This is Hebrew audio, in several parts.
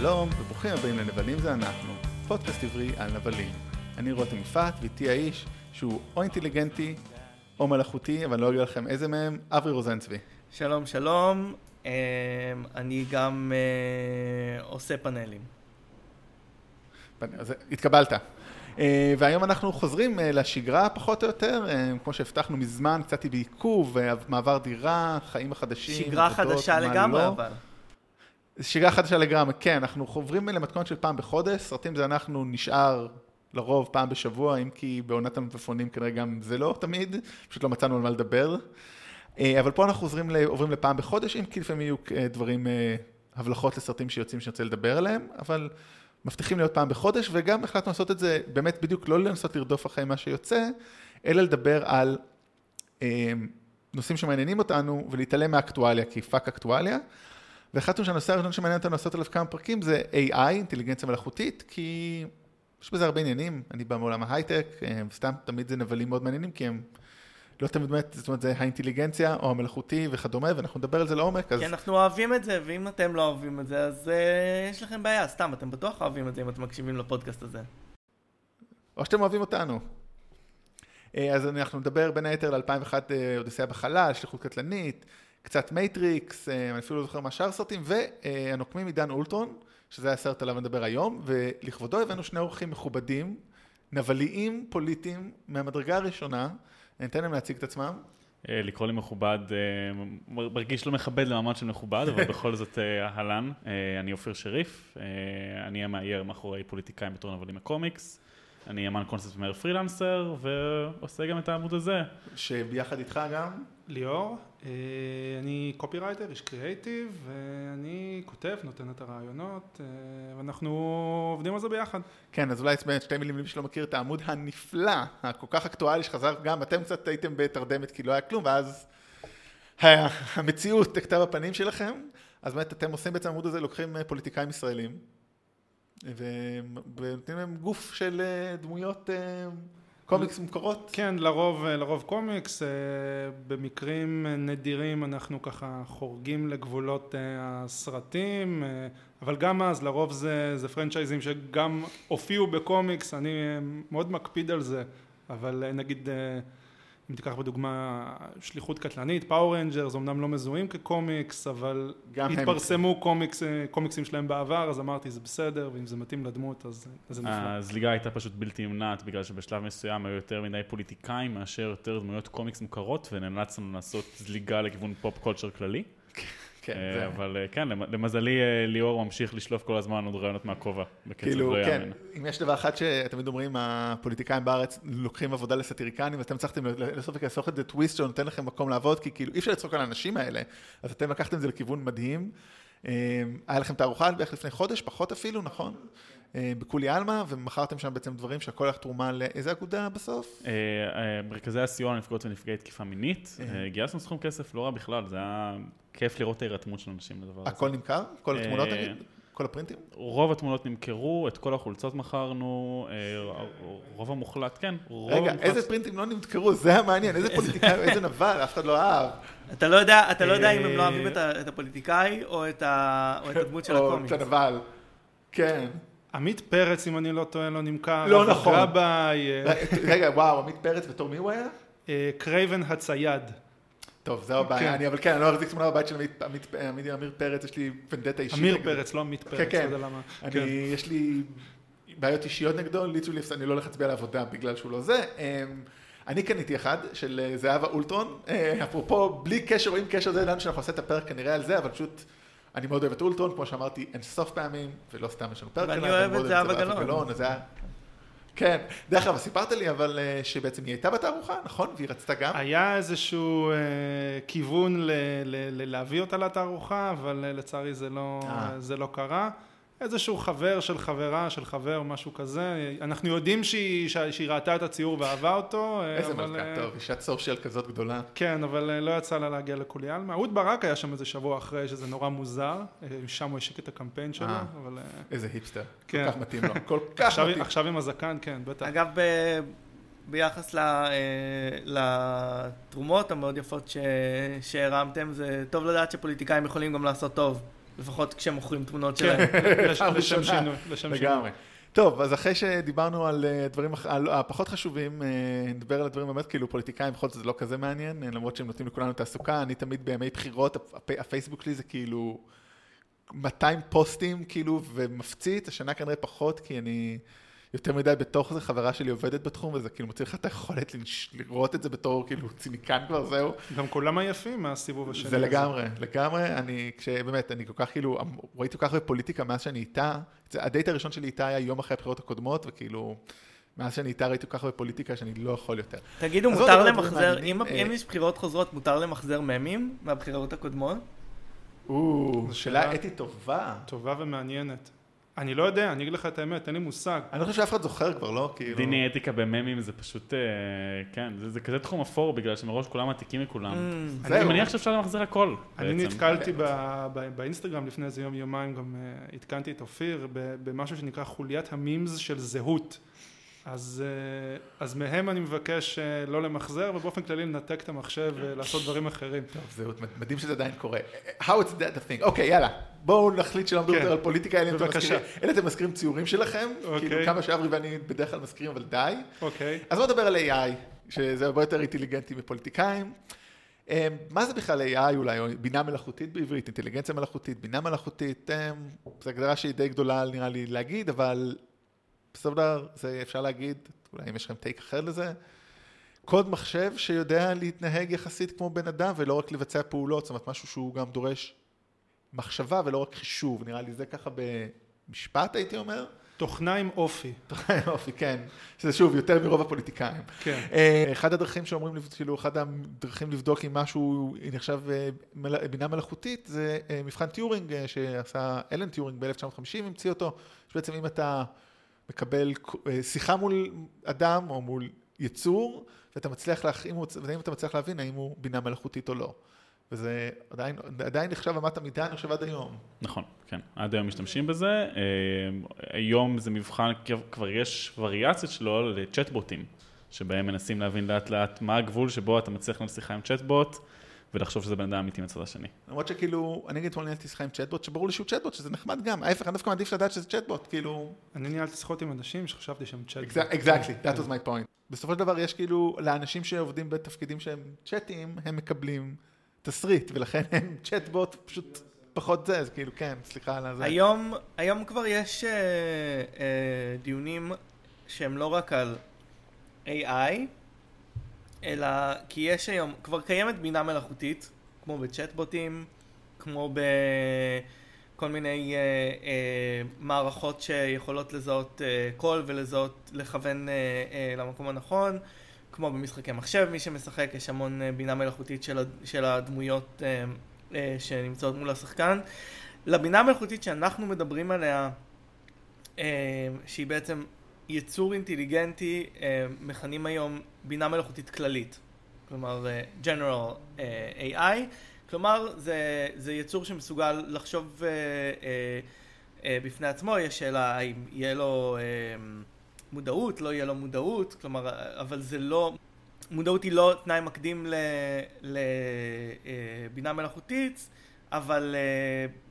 שלום וברוכים הבאים לנבלים זה אנחנו, פודקאסט עברי על נבלים. אני רותם יפעת ואיתי האיש שהוא או אינטליגנטי או מלאכותי, אבל אני לא אגיד לכם איזה מהם, אברי רוזנצבי. שלום, שלום. אמ, אני גם אה, עושה פאנלים. אז התקבלת. אה, והיום אנחנו חוזרים אה, לשגרה פחות או יותר, כמו שהבטחנו מזמן, קצת בעיכוב, מעבר דירה, חיים החדשים. שגרה חדשה לגמרי לא. אבל. שגרה חדשה לגמרי, כן, אנחנו חוברים למתכונת של פעם בחודש, סרטים זה אנחנו נשאר לרוב פעם בשבוע, אם כי בעונת המפפונים כנראה גם זה לא תמיד, פשוט לא מצאנו על מה לדבר. אה, אבל פה אנחנו עוברים, עוברים לפעם בחודש, אם כי לפעמים יהיו אה, דברים, אה, הבלחות לסרטים שיוצאים שאני רוצה לדבר עליהם, אבל מבטיחים להיות פעם בחודש, וגם החלטנו לעשות את זה באמת בדיוק לא לנסות לרדוף אחרי מה שיוצא, אלא לדבר על נושאים שמעניינים אותנו ולהתעלם מאקטואליה, כי fuck אקטואליה. והחלטנו שהנושא הראשון שמעניין אותנו לעשות עליו כמה פרקים זה AI, אינטליגנציה מלאכותית, כי יש בזה הרבה עניינים, אני בא מעולם ההייטק, סתם תמיד זה נבלים מאוד מעניינים, כי הם לא תמיד באמת, זאת אומרת, זה האינטליגנציה או המלאכותי וכדומה, ואנחנו נדבר על זה לעומק, אז... כי אנחנו אוהבים את זה, ואם אתם לא אוהבים את זה, אז אה, יש לכם בעיה, סתם, אתם בטוח אוהבים את זה אם אתם מקשיבים לפודקאסט הזה. או שאתם אוהבים אותנו. אה, אז אנחנו נדבר בין היתר ל-2001 אה, אודיסאה בחלל, שליחות קטלנית, קצת מייטריקס, אני אפילו לא זוכר מה שאר סרטים, והנוקמים עידן אולטרון, שזה הסרט עליו נדבר היום, ולכבודו הבאנו שני אורחים מכובדים, נבלים פוליטיים מהמדרגה הראשונה. אני אתן להם להציג את עצמם. אה, לקרוא לי מכובד, אה, מרגיש לא מכבד למעמד של מכובד, אבל בכל זאת אה, אהלן. אני אופיר שריף, אני המאייר מאחורי פוליטיקאים בתור נבלים הקומיקס. אני אמן קונספט ומאייר פרילנסר, ועושה גם את העמוד הזה. שביחד איתך גם? ליאור, אה, אני קופירייטר, איש קריאייטיב, ואני כותב, נותן את הרעיונות, אה, ואנחנו עובדים על זה ביחד. כן, אז אולי באמת שתי מילים למי שלא מכיר את העמוד הנפלא, הכל כך אקטואלי שחזר גם, אתם קצת הייתם בתרדמת כי לא היה כלום, ואז המציאות הכתה בפנים שלכם, אז באמת אתם עושים בעצם העמוד הזה, לוקחים אה, פוליטיקאים ישראלים, ונותנים להם גוף של דמויות קומיקס מוכרות? כן, לרוב, לרוב קומיקס, אה, במקרים נדירים אנחנו ככה חורגים לגבולות אה, הסרטים, אה, אבל גם אז לרוב זה, זה פרנצ'ייזים שגם הופיעו בקומיקס, אני מאוד מקפיד על זה, אבל נגיד אם תיקח בדוגמה שליחות קטלנית, Power Rangers, אמנם לא מזוהים כקומיקס, אבל התפרסמו הם... קומיקס, קומיקסים שלהם בעבר, אז אמרתי זה בסדר, ואם זה מתאים לדמות אז זה נפלא. הזליגה הייתה פשוט בלתי נמנעת, בגלל שבשלב מסוים היו יותר מדי פוליטיקאים מאשר יותר דמויות קומיקס מוכרות, ונאלצנו לעשות זליגה לכיוון pop culture כללי. כן, אה, אבל אה, כן, למזלי אה, ליאור ממשיך לשלוף כל הזמן עוד רעיונות מהכובע, כאילו, לא כן, אם יש דבר אחד שתמיד אומרים, הפוליטיקאים בארץ לוקחים עבודה לסטיריקנים, ואתם צריכים לסוף לעשות את זה טוויסט שנותן לכם מקום לעבוד, כי כאילו אי אפשר לצחוק על האנשים האלה, אז אתם לקחתם את זה לכיוון מדהים. היה לכם תערוכה בערך לפני חודש, פחות אפילו, נכון? בכולי עלמא, ומכרתם שם בעצם דברים שהכל הולך תרומה לאיזה אגודה בסוף? מרכזי הסיוע לנפגעות ונפגעי תקיפה מינית, גייסנו סכום כסף לא רע בכלל, זה היה כיף לראות את ההירתמות של אנשים לדבר הזה. הכל נמכר? כל התמונות נגיד? כל הפרינטים? רוב התמונות נמכרו, את כל החולצות מכרנו, אה, רוב המוחלט, כן. רגע, איזה פרינטים לא נמכרו? זה המעניין, איזה פוליטיקאי, איזה נבל, אף אחד לא אהב. אתה לא יודע, אתה לא יודע אם הם לא אוהבים את הפוליטיקאי או את הדמות של הקומיקס. או את הנבל, כן. עמיר פרץ, אם אני לא טועה, לא נמכר. לא נכון. רביי. אה. רגע, וואו, עמיר פרץ בתור מי הוא היה? אה, קרייבן הצייד. טוב, זו הבעיה, כן. אני, אבל כן, אני לא אחזיק תמונה בבית של עמיר פרץ, יש לי פנדטה אישית. עמיר פרץ, לא עמית פרץ, כן, לא יודע למה. אני, כן. יש לי בעיות אישיות נגדו, ליצו לי, אני לא הולך להצביע לעבודה בגלל שהוא לא זה. אני קניתי אחד של אה, זהבה אולטרון, אה, אפרופו, בלי קשר או עם קשר, זה ידענו שאנחנו נעשה את הפרק כנראה על זה, אבל פשוט, אני מאוד אוהב את אולטרון, כמו שאמרתי, אין סוף פעמים, ולא סתם יש לנו פרק ואני אוהב את זהבה גלאון. כן, דרך אגב, סיפרת לי אבל אה, שבעצם היא הייתה בתערוכה, נכון? והיא רצתה גם? היה איזשהו אה, כיוון ל- ל- ל- להביא אותה לתערוכה, אבל לצערי זה לא, אה. זה לא קרה. איזשהו חבר של חברה של חבר, משהו כזה. אנחנו יודעים שהיא, שהיא ראתה את הציור ואהבה אותו. אה, איזה אבל... מלכה, טוב, אישת סושיאל כזאת גדולה. כן, אבל לא יצא לה להגיע לכולי עלמא. אהוד ברק היה שם איזה שבוע אחרי, שזה נורא מוזר. שם הוא השיק את הקמפיין שלו, אבל... איזה היפסטר. כן. כל כך מתאים לו, כל כך עכשיו, מתאים. עכשיו עם הזקן, כן, בטח. אגב, ב... ביחס לתרומות המאוד יפות שהרמתם, זה טוב לדעת שפוליטיקאים יכולים גם לעשות טוב. לפחות כשמוכרים תמונות כן, שלהם. לשם. שינוי, לשם שינוי. לגמרי. טוב, אז אחרי שדיברנו על אה, דברים על הפחות חשובים, אה, נדבר על הדברים באמת כאילו פוליטיקאים, בכל זאת זה לא כזה מעניין, אה, למרות שהם נותנים לכולנו תעסוקה, אני תמיד בימי בחירות, הפ- הפ- הפייסבוק שלי זה כאילו 200 פוסטים כאילו ומפציץ, השנה כנראה פחות, כי אני יותר מדי בתוך זה, חברה שלי עובדת בתחום, וזה כאילו מוציא לך את היכולת לראות את זה בתור כאילו ציניקן כבר, זהו. גם כולם עייפים מהסיבוב השני. זה הזה. לגמרי, לגמרי, אני, כשבאמת, אני כל כך כאילו, ראיתי כל כך הרבה פוליטיקה מאז שאני איתה, הדייט הראשון שלי איתה היה יום אחרי הבחירות הקודמות, וכאילו, מאז שאני איתה ראיתי כל כך הרבה פוליטיקה שאני לא יכול יותר. תגידו, מותר למחזר, אם אה, אם יש בחירות חוזרות, מותר למחזר ממים מהבחירות הקודמות? או, זו שאלה- אתית טובה. טובה ומעניינת. אני לא יודע, אני אגיד לך את האמת, אין לי מושג. אני חושב שאף אחד זוכר כבר, לא? כאילו... דיני אתיקה בממים זה פשוט, אה, כן, זה, זה כזה תחום אפור בגלל שמראש כולם עתיקים מכולם. Mm. אני. מניח שאפשר למחזר הכל. אני בעצם. נתקלתי ב- ב- באינסטגרם לפני איזה יום יומיים, גם אה, עדכנתי את אופיר ב- במשהו שנקרא חוליית המימס של זהות. אז, אה, אז מהם אני מבקש אה, לא למחזר, ובאופן כללי לנתק את המחשב ולעשות דברים אחרים. טוב, זהו, מדהים שזה עדיין קורה. How it's that the thing. אוקיי, יאללה. בואו נחליט שלא מדבר כן. יותר על פוליטיקה, אלא אם אתם אתם מזכירים ציורים שלכם. אוקיי. כאילו כמה שאברי ואני בדרך כלל מזכירים, אבל די. אוקיי. אז בוא נדבר על AI, שזה הרבה יותר אינטליגנטי מפוליטיקאים. אמ, מה זה בכלל AI אולי, או בינה מלאכותית בעברית, אינטליגנציה מלאכותית, בינה מלאכותית, אמ, זו הגדרה שהיא די גדולה נראה לי להגיד, אבל דבר זה אפשר להגיד, אולי אם יש לכם take אחר לזה, קוד מחשב שיודע להתנהג יחסית כמו בן אדם ולא רק לבצע פעולות, זאת אומרת משהו שהוא גם דורש מחשבה ולא רק חישוב, נראה לי זה ככה במשפט הייתי אומר. תוכנה עם אופי. יופי, כן. שזה שוב, יותר מרוב הפוליטיקאים. כן. אה, אחד הדרכים שאומרים, כאילו, אחד הדרכים לבדוק אם משהו נחשב אה, בינה מלאכותית, זה אה, מבחן טיורינג שעשה אלן טיורינג ב-1950, המציא אותו, שבעצם אם אתה מקבל אה, שיחה מול אדם או מול יצור, ואתה מצליח, להכ... אם הוא- ואם אתה מצליח להבין האם הוא בינה מלאכותית או לא. וזה עדיין, עדיין נחשב אמת המידה, אני חושב עד היום. נכון, כן. עד היום משתמשים בזה. אה, היום זה מבחן, כבר יש וריאציות שלו לצ'טבוטים, שבהם מנסים להבין לאט לאט מה הגבול שבו אתה מצליח לנהל שיחה עם צ'טבוט, ולחשוב שזה בן אדם אמיתי מצד השני. למרות שכאילו, אני אגיד אתמול ניהלתי שיחה עם צ'טבוט, שברור לי שהוא צ'טבוט, שזה נחמד גם. ההפך, אני דווקא מעדיף לדעת שזה צ'טבוט, כאילו... אני ניהלתי שיחות עם אנשים שחשבתי שהם צ'אט. exactly, that was my point. בסופו של דבר יש כאילו, לאנשים שעובדים בתפקידים שהם צ'אטים, הם מקבלים תסריט, ולכן הם צ'טבוט פשוט פחות זה, אז כאילו, כן, סליחה על הזה. היום, היום כבר יש אה, אה, דיונים שהם לא רק על AI, אלא כי יש היום, כבר קיימת בינה מלאכותית, כמו בצ'טבוטים, כמו בכל מיני אה, אה, מערכות שיכולות לזהות אה, קול ולזהות, לכוון אה, אה, למקום הנכון, כמו במשחקי מחשב, מי שמשחק, יש המון אה, בינה מלאכותית של, של הדמויות אה, אה, שנמצאות מול השחקן. לבינה המלאכותית שאנחנו מדברים עליה, אה, שהיא בעצם יצור אינטליגנטי, אה, מכנים היום בינה מלאכותית כללית. כלומר, אה, General אה, AI. כלומר, זה, זה יצור שמסוגל לחשוב בפני עצמו, יש שאלה האם יהיה לו מודעות, לא יהיה לו מודעות, כלומר, אבל זה לא, מודעות היא לא תנאי מקדים לבינה מלאכותית, אבל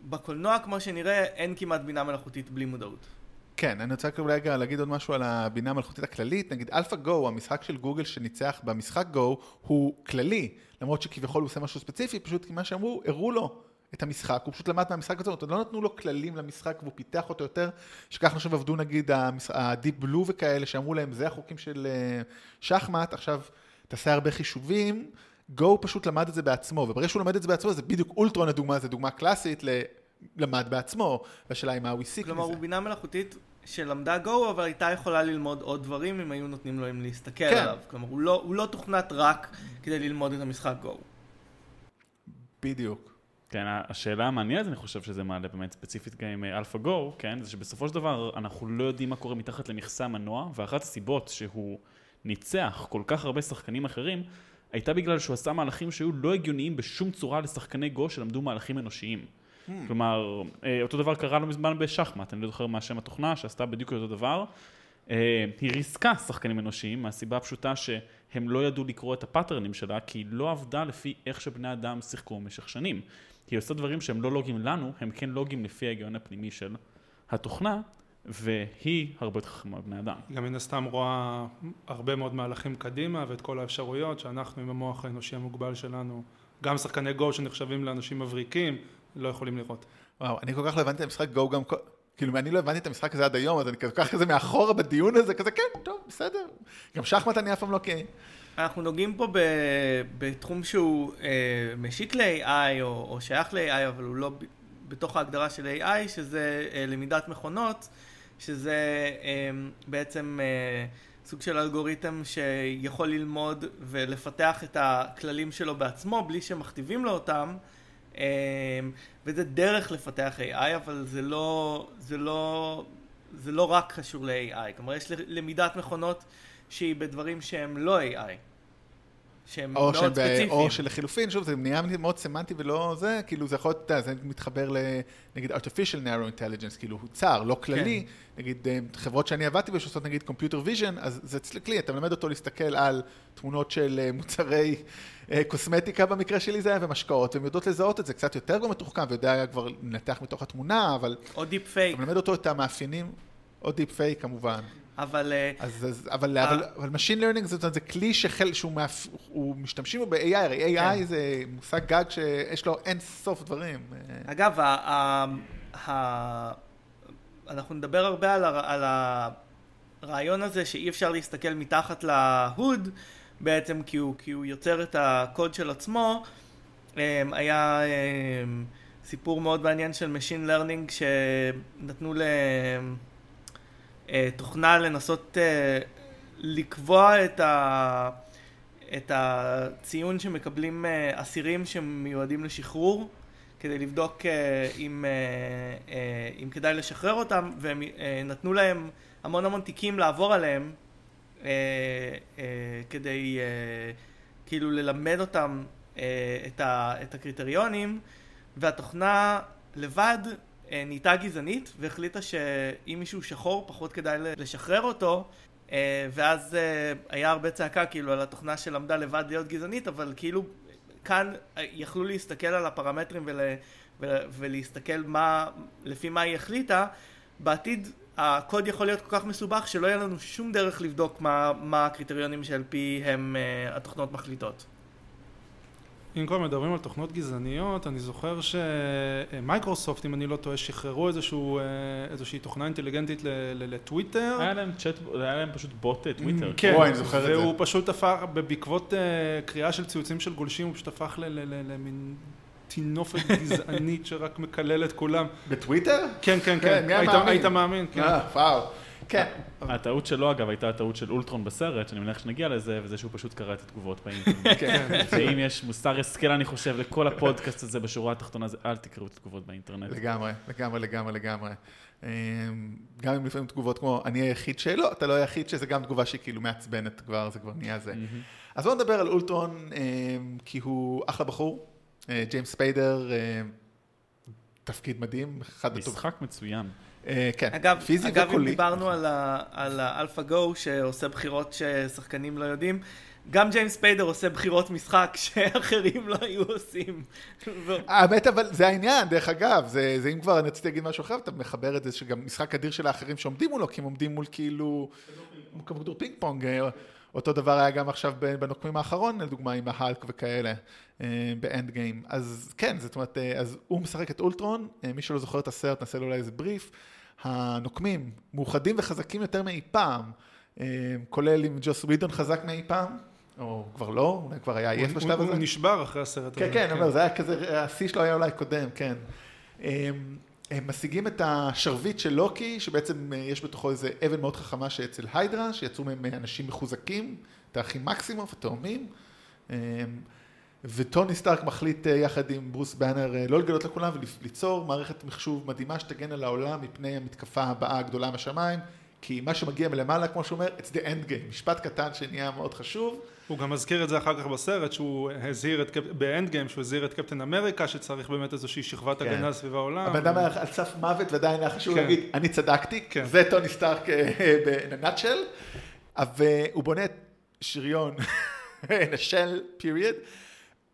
בקולנוע, כמו שנראה, אין כמעט בינה מלאכותית בלי מודעות. כן, אני רוצה אולי להגיד עוד משהו על הבינה המלאכותית הכללית. נגיד גו, המשחק של גוגל שניצח במשחק גו, הוא כללי. למרות שכביכול הוא עושה משהו ספציפי, פשוט כי מה שאמרו, הראו לו את המשחק, הוא פשוט למד מהמשחק הזה, לא נתנו לו כללים למשחק והוא פיתח אותו יותר, שכך עכשיו עבדו נגיד הדיפ בלו וכאלה, שאמרו להם, זה החוקים של אה, שחמט, עכשיו תעשה הרבה חישובים, גו פשוט למד את זה בעצמו, וברגע שהוא למד את זה בעצמו, זה בדיוק אולטרון הדוגמה, זו דוגמה קלאסית ל... למד בעצמו, והשאלה היא מה הוא הסיק כלומר, מזה. הוא בינה מלאכותית שלמדה גו, אבל הייתה יכולה ללמוד עוד דברים אם היו נותנים לו אם להסתכל כן. עליו. כלומר, הוא לא, הוא לא תוכנת רק כדי ללמוד את המשחק גו. בדיוק. כן, השאלה המעניינת, אני חושב שזה מעלה באמת ספציפית גם עם אלפא גו, כן, זה שבסופו של דבר אנחנו לא יודעים מה קורה מתחת למכסה המנוע, ואחת הסיבות שהוא ניצח כל כך הרבה שחקנים אחרים, הייתה בגלל שהוא עשה מהלכים שהיו לא הגיוניים בשום צורה לשחקני גו שלמדו מהלכים אנושיים. כלומר, אה, אותו דבר קרה לא מזמן בשחמט, אני לא זוכר מה שם התוכנה שעשתה בדיוק אותו דבר. אה, היא ריסקה שחקנים אנושיים מהסיבה הפשוטה שהם לא ידעו לקרוא את הפאטרנים שלה כי היא לא עבדה לפי איך שבני אדם שיחקו במשך שנים. היא עושה דברים שהם לא לוגים לנו, הם כן לוגים לפי ההיגיון הפנימי של התוכנה, והיא הרבה יותר חכמה מבני אדם. גם מן הסתם רואה הרבה מאוד מהלכים קדימה ואת כל האפשרויות שאנחנו עם המוח האנושי המוגבל שלנו, גם שחקני גו שנחשבים לאנשים מבריקים, לא יכולים לראות. וואו, אני כל כך לא הבנתי את המשחק גו גם, כאילו, אני לא הבנתי את המשחק הזה עד היום, אז אני כל כך כזה מאחורה בדיון הזה, כזה, כן, טוב, בסדר. גם שחמט אני אף פעם לא כי... אנחנו נוגעים פה ב, בתחום שהוא אה, משיק ל-AI או, או שייך ל-AI, אבל הוא לא בתוך ההגדרה של AI, שזה אה, למידת מכונות, שזה אה, בעצם אה, סוג של אלגוריתם שיכול ללמוד ולפתח את הכללים שלו בעצמו בלי שמכתיבים לו אותם. וזה דרך לפתח AI, אבל זה לא, זה לא, זה לא רק קשור ל-AI. כלומר, יש למידת מכונות שהיא בדברים שהם לא AI. שהם או, מאוד ב- ספציפיים. או שלחילופין, שוב, זה נהיה מאוד סמנטי ולא זה, כאילו זה יכול להיות, זה מתחבר לנגיד artificial narrow intelligence, כאילו הוא צר, לא כללי, כן. נגיד אה, חברות שאני עבדתי בהן שעושות נגיד computer vision, אז זה כלי, אתה מלמד אותו להסתכל על תמונות של אה, מוצרי קוסמטיקה במקרה שלי זה היה, ומשקאות, והן יודעות לזהות את זה, קצת יותר כבר מתוחכם, ויודע כבר לנתח מתוך התמונה, אבל או deep fake, אתה מלמד אותו את המאפיינים, או deep fake כמובן. אבל אה, אז, אז, אבל, אה. אבל, אבל Machine Learning זאת אומרת, זה כלי שחל, שהוא מאפ... הוא משתמשים בו ב-AI, הרי AI כן. זה מושג גג שיש לו אין סוף דברים. אה, אגב, ה, ה, ה, אנחנו נדבר הרבה על, הר- על הרעיון הזה שאי אפשר להסתכל מתחת ל-hood בעצם כי הוא, כי הוא יוצר את הקוד של עצמו. אמ, היה אמ, סיפור מאוד מעניין של Machine Learning שנתנו לתוכנה לנסות אה, לקבוע את, ה, את הציון שמקבלים אה, אסירים שמיועדים לשחרור כדי לבדוק אה, אם, אה, אה, אם כדאי לשחרר אותם והם אה, נתנו להם המון המון תיקים לעבור עליהם אה, אה, כדי אה, כאילו ללמד אותם אה, את, ה, את הקריטריונים והתוכנה לבד אה, נהייתה גזענית והחליטה שאם מישהו שחור פחות כדאי לשחרר אותו אה, ואז אה, היה הרבה צעקה כאילו על התוכנה שלמדה לבד להיות גזענית אבל כאילו כאן אה, יכלו להסתכל על הפרמטרים ול, ול, ולהסתכל מה, לפי מה היא החליטה בעתיד הקוד יכול להיות כל כך מסובך שלא יהיה לנו שום דרך לבדוק מה, מה הקריטריונים שעל פיהם אה, התוכנות מחליטות. אם כבר מדברים על תוכנות גזעניות, אני זוכר שמייקרוסופט, אם אני לא טועה, שחררו איזשהו, אה, איזושהי תוכנה אינטליגנטית ל- ל- לטוויטר. היה להם צ'אט, היה להם פשוט בוט אה, טוויטר. כן, וואי, אני זוכר את זה. והוא פשוט הפך, בעקבות אה, קריאה של ציוצים של גולשים, הוא פשוט הפך ל- ל- ל- למין טינופת גזענית שרק מקלל את כולם. בטוויטר? כן, כן, כן, כן, מי היית- המאמין? היית מאמין, כן. אה, וואו. כן. הטעות שלו אגב הייתה הטעות של אולטרון בסרט, שאני מניח שנגיע לזה, וזה שהוא פשוט קרא את התגובות באינטרנט. כן. ואם יש מוסר השכל אני חושב לכל הפודקאסט הזה בשורה התחתונה זה אל תקראו את התגובות באינטרנט. לגמרי, לגמרי, לגמרי, לגמרי. אה, גם אם לפעמים תגובות כמו, אני היחיד שלא, אתה לא היחיד שזה גם תגובה שהיא כאילו מעצבנת כבר, זה כבר נהיה זה. אז בואו נדבר על אולטרון, אה, כי הוא אחלה בחור. אה, ג'יימס ספיידר, אה, תפקיד מדהים, אחד הטוב. משחק מצוין. אה, כן, אגב, פיזי אגב אם וקולי. דיברנו על, ה, על האלפא גו שעושה בחירות ששחקנים לא יודעים, גם ג'יימס ספיידר עושה בחירות משחק שאחרים לא היו עושים. האמת אבל זה העניין, דרך אגב, זה, זה אם כבר אני רציתי להגיד משהו אחר, אתה מחבר את זה שגם משחק אדיר של האחרים שעומדים מולו, כי הם עומדים מול כאילו, כמו כדור פינג פונג, אותו דבר היה גם עכשיו בנוקמים האחרון, לדוגמה עם ההלק וכאלה, אה, ב-Endgame. אז כן, זאת אומרת, אה, אז הוא משחק את אולטרון, אה, מי שלא זוכר את הסרט, נעשה לו אולי איזה בריף. הנוקמים מאוחדים וחזקים יותר מאי פעם, כולל אם ג'וס ווידון חזק מאי פעם, או כבר לא, אולי כבר היה עייף בשלב הזה. הוא נשבר אחרי הסרט הזה. כן, כן, אבל זה היה כזה, השיא שלו היה אולי קודם, כן. הם, משיגים את השרביט של לוקי, שבעצם אה, יש בתוכו איזה אבן מאוד חכמה שאצל היידרה, שיצאו מהם אה, אנשים מחוזקים, את האחים מקסימוף, התאומים. הם, וטוני סטארק מחליט אה, יחד עם ברוס באנר לא לגלות לכולם וליצור מערכת מחשוב מדהימה שתגן על העולם מפני המתקפה הבאה הגדולה מהשמיים, כי מה שמגיע מלמעלה, כמו שהוא אומר, it's the end game, משפט קטן שנהיה מאוד חשוב. הוא גם מזכיר את זה אחר כך בסרט, שהוא הזהיר את, באנד גיים, שהוא הזהיר את קפטן אמריקה, שצריך באמת איזושהי שכבת כן. הגנה סביב העולם. הבן אדם היה על סף מוות ועדיין היה חשוב כן. להגיד, אני צדקתי, כן. זה טוני סטארק אה, בנאצ'ל, והוא בונה את שריון, נשל, פיריד,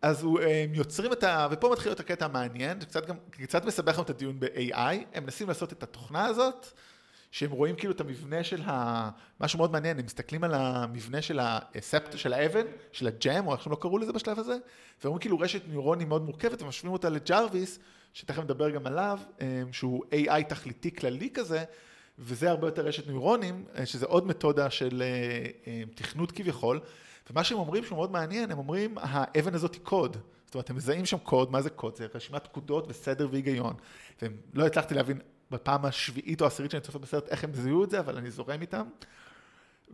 אז הוא, אה, הם יוצרים את ה... ופה מתחיל להיות הקטע המעניין, זה קצת גם, קצת מסבך לנו את הדיון ב-AI, הם מנסים לעשות את התוכנה הזאת, שהם רואים כאילו את המבנה של ה... משהו מאוד מעניין, הם מסתכלים על המבנה של הספט, של האבן, של הג'ם, או איך שהם לא קראו לזה בשלב הזה, ואומרים כאילו רשת ניורונים מאוד מורכבת, ומשווים אותה לג'רוויס, שתכף נדבר גם עליו, אה, שהוא AI תכליתי כללי כזה, וזה הרבה יותר רשת ניורונים, אה, שזה עוד מתודה של אה, תכנות כביכול, ומה שהם אומרים שהוא מאוד מעניין, הם אומרים, האבן הזאת היא קוד. זאת אומרת, הם מזהים שם קוד, מה זה קוד? זה רשימת פקודות וסדר והיגיון. ולא הצלחתי להבין בפעם השביעית או העשירית שאני צופה בסרט איך הם זיהו את זה, אבל אני זורם איתם.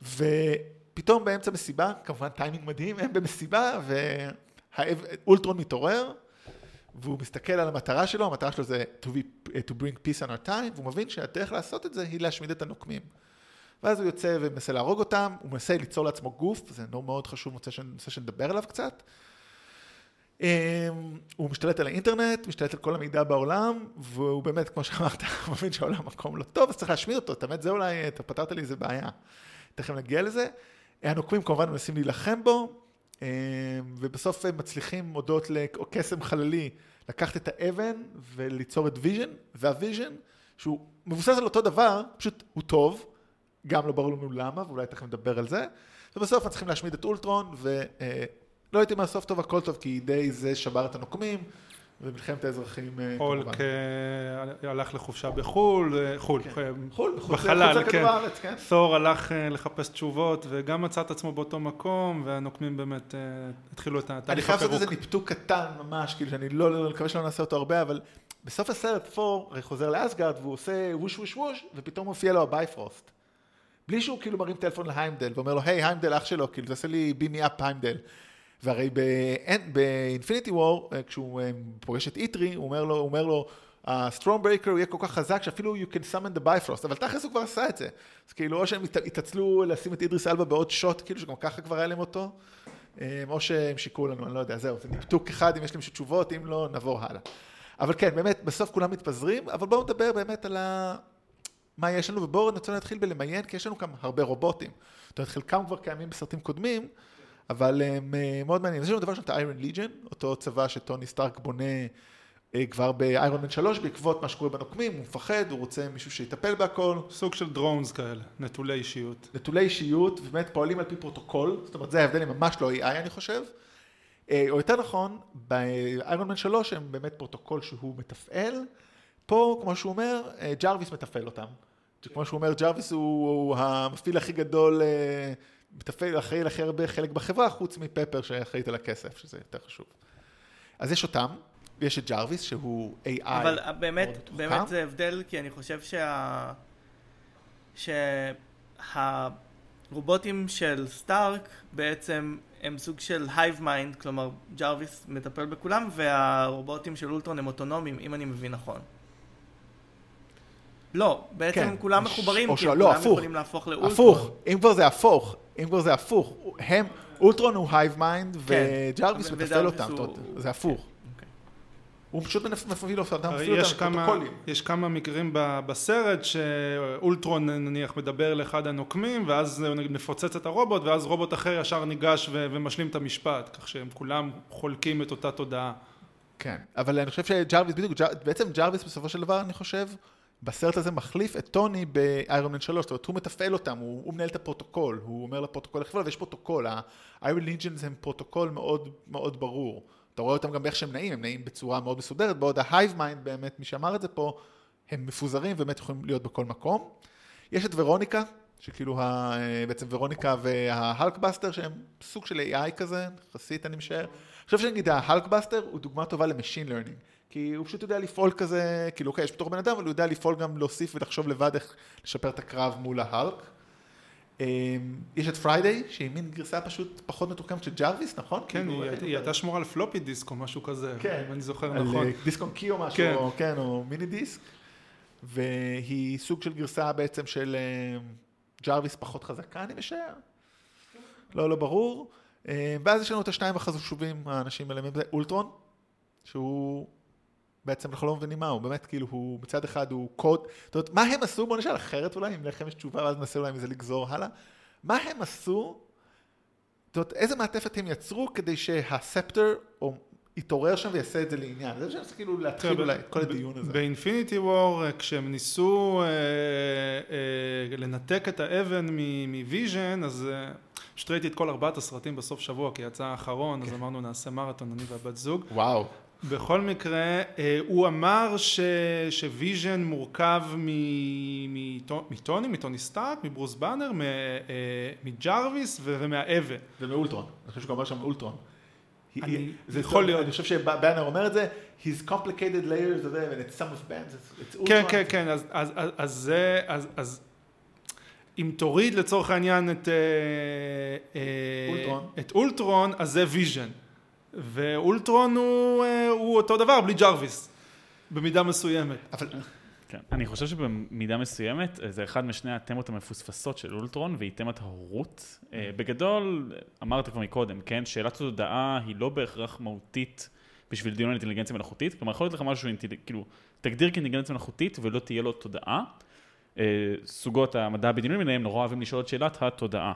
ופתאום באמצע מסיבה, כמובן טיימינג מדהים, הם במסיבה, ואולטרון מתעורר, והוא מסתכל על המטרה שלו, המטרה שלו זה to, be, to bring peace on our time, והוא מבין שהדרך לעשות את זה היא להשמיד את הנוקמים. ואז הוא יוצא ומנסה להרוג אותם, הוא מנסה ליצור לעצמו גוף, זה מאוד חשוב, נושא שנדבר עליו קצת. אמ, הוא משתלט על האינטרנט, משתלט על כל המידע בעולם, והוא באמת, כמו שאמרת, מבין שהעולם מקום לא טוב, אז צריך להשמיד אותו, את האמת זה אולי, אתה פתרת לי איזה בעיה. תכף נגיע לזה. הנוקמים כמובן מנסים להילחם בו, אמ, ובסוף הם מצליחים, הודות לקסם חללי, לקחת את האבן וליצור את ויז'ן, והוויז'ן, שהוא מבוסס על אותו דבר, פשוט הוא טוב, גם לא ברור לנו למה, ואולי תכף נדבר על זה, ובסוף הם צריכים להשמיד את אולטרון, ולא הייתי אומר סוף טוב הכל טוב, כי די זה שבר את הנוקמים, ומלחמת האזרחים אה, הולק אה, הלך לחופשה בחו"ל, אה, חו"ל, כן. חו"ל, בחו"ל, זה בחלל, כן. הארץ, כן. הלך לחפש תשובות, וגם מצא את עצמו באותו מקום, והנוקמים באמת התחילו את אני התהליך חייב לעשות הפירוק. איזה ניפטוק קטן ממש, כאילו שאני לא, לא, מקווה שלא נעשה אותו הרבה, אבל בסוף הסרט ת'ור הרי חוזר לאסגרד והוא עושה ווש ווש ווש, ופתאום מופיע לו הביפרוסט. בלי שהוא כאילו מרים טלפון להיימדל ואומר לו, היי, היימדל אח שלו, כאילו תעשה לי beam me up היימדל. והרי ב-Infinity War, כשהוא אה, פוגש את איטרי, הוא אומר לו, הוא אומר לו, ה-Stormbreaker יהיה כל כך חזק שאפילו you can summon the bifrost, אבל תכלס הוא כבר עשה את זה. אז כאילו, או שהם הת- התעצלו לשים את אידריס אלבה בעוד שוט, כאילו שגם ככה כבר היה להם אותו, אה, או שהם שיקרו לנו, אני לא יודע, זהו, זה ניטפוק אחד, אם יש למישהו תשובות, אם לא, נעבור הלאה. אבל כן, באמת, בסוף כולם מתפזרים, אבל בואו נדבר באמת על ה... מה יש לנו, ובואו נרצה להתחיל בלמיין, כי יש לנו גם הרבה רובוטים. זאת אומרת, חלקם כבר קיימים בסרטים קודמים, אבל הם אה, מאוד מעניינים. יש לנו דבר שם את ה-Iron Legion, אותו צבא שטוני סטארק בונה אה, כבר ב-Iron Man 3, בעקבות מה שקורה בנוקמים, הוא מפחד, הוא רוצה מישהו שיטפל בהכל. סוג של drones כאלה, נטולי אישיות. נטולי אישיות, ובאמת פועלים על פי פרוטוקול, זאת אומרת, זה ההבדל, הם ממש לא AI, אני חושב. אה, או יותר נכון, ב-Iron Man 3 הם באמת פרוטוקול שהוא מתפעל. פה, כמו שהוא אומר, ג'רוויס מתפעל אותם. כמו שהוא אומר, ג'רוויס הוא, הוא המפעיל הכי גדול, מתפעל, אחראי להכי הרבה חלק בחברה, חוץ מפפר שאחראית על הכסף, שזה יותר חשוב. אז יש אותם, ויש את ג'רוויס, שהוא AI. אבל באמת. באמת זה הבדל, כי אני חושב שה... שהרובוטים של סטארק בעצם הם סוג של hive mind, כלומר ג'רוויס מטפל בכולם, והרובוטים של אולטרון הם אוטונומיים, אם אני מבין נכון. לא, בעצם כן, כולם ש- מחוברים, או כי לא, כולם הפוך. יכולים להפוך לאולטרון. הפוך, אם כבר זה הפוך, אם כבר זה הפוך, הם, אולטרון הוא hive mind, וג'רוויס ו- מתפעל וג'רוויס אותם, זה הפוך. אוקיי. הוא פשוט מפעיל אותם, מפעיל יש אותם פרוטוקולים. יש כמה מקרים בסרט שאולטרון נניח מדבר לאחד הנוקמים ואז הוא נגיד מפוצץ את הרובוט ואז רובוט אחר ישר ניגש ומשלים את המשפט כך שהם כולם חולקים את אותה תודעה. כן, אבל אני חושב שג'רוויס, בדיוק, בעצם ג'רוויס בסופו של דבר, אני חושב, בסרט הזה מחליף את טוני ב-Iron Man 3, זאת אומרת, הוא מתפעל אותם, הוא, הוא מנהל את הפרוטוקול, הוא אומר לפרוטוקול איך ויש פרוטוקול, ה-Iron Legions הם פרוטוקול מאוד מאוד ברור. אתה רואה אותם גם באיך שהם נעים, הם נעים בצורה מאוד מסודרת, בעוד ה-Hive Mind באמת, מי שאמר את זה פה, הם מפוזרים ובאמת יכולים להיות בכל מקום. יש את ורוניקה, שכאילו ה, בעצם ורוניקה וההלקבאסטר, שהם סוג של AI כזה, יחסית אני משער. אני חושב שנגיד ההלקבאסטר הוא דוגמה טובה ל-machine learning. כי הוא פשוט יודע לפעול כזה, כאילו אוקיי, יש בתור בן אדם, אבל הוא יודע לפעול גם להוסיף ולחשוב לבד איך לשפר את הקרב מול ההלק. אמ, יש את פריידיי, שהיא מין גרסה פשוט פחות מתוחכמת של ג'רוויס, נכון? כן, כאילו, היא, הייתה שמורה על floppy disk או משהו כזה, כן. אם אני זוכר על נכון. אה, דיסק און קי או משהו, כן. או, כן, או mini disc, והיא סוג של גרסה בעצם של אה, ג'רוויס פחות חזקה, אני משער. לא, לא ברור. אה, ואז יש לנו את השניים החשובים, האנשים האלה, אולטרון, שהוא בעצם אנחנו לא מבינים מה הוא, באמת כאילו הוא מצד אחד הוא קוד, זאת אומרת, מה הם עשו, בוא נשאל אחרת אולי, אם לכם יש תשובה ואז ננסה אולי מזה לגזור הלאה, מה הם עשו, זאת אומרת, איזה מעטפת הם יצרו כדי שה-scepter או יתעורר שם ויעשה את זה לעניין, זה שאני כאילו להתחיל אולי את כל הדיון הזה. ב-Infinity War, כשהם ניסו אה, אה, לנתק את האבן מוויז'ן, אז אה, פשוט ראיתי את כל ארבעת הסרטים בסוף שבוע, כי יצא האחרון, אז כן. אמרנו נעשה מרתון, אני והבת זוג. וואו. בכל מקרה, אה, הוא אמר ש, שוויז'ן מורכב מ, מטו- מטוני, מטוני סטארק, מברוס באנר, מ- אה, מג'רוויס ו- ומהאבן. ומאולטרון, אני חושב שהוא אומר שם אולטרון. אני- זה יכול להיות. אני חושב שבאנר אומר את זה, his complicated layers of it, and it's some of bands, it's, it's כן. כן, כן, אז, זה, אז, אם תוריד לצורך העניין את, אה. את אולטרון, אז זה ויז'ן. ואולטרון הוא, אה, הוא אותו דבר, בלי ג'רוויס, במידה מסוימת. אבל כן. אני חושב שבמידה מסוימת אה, זה אחד משני התמות המפוספסות של אולטרון והיא תמת ההורות. אה, בגדול, אמרת כבר מקודם, כן, שאלת התודעה היא לא בהכרח מהותית בשביל דיון על אינטליגנציה מלאכותית, כלומר יכול להיות לך משהו, אינטל- כאילו, תגדיר כאינטליגנציה מלאכותית ולא תהיה לו תודעה. סוגות המדע הבדיוני ביניהם נורא אוהבים לשאול את שאלת התודעה.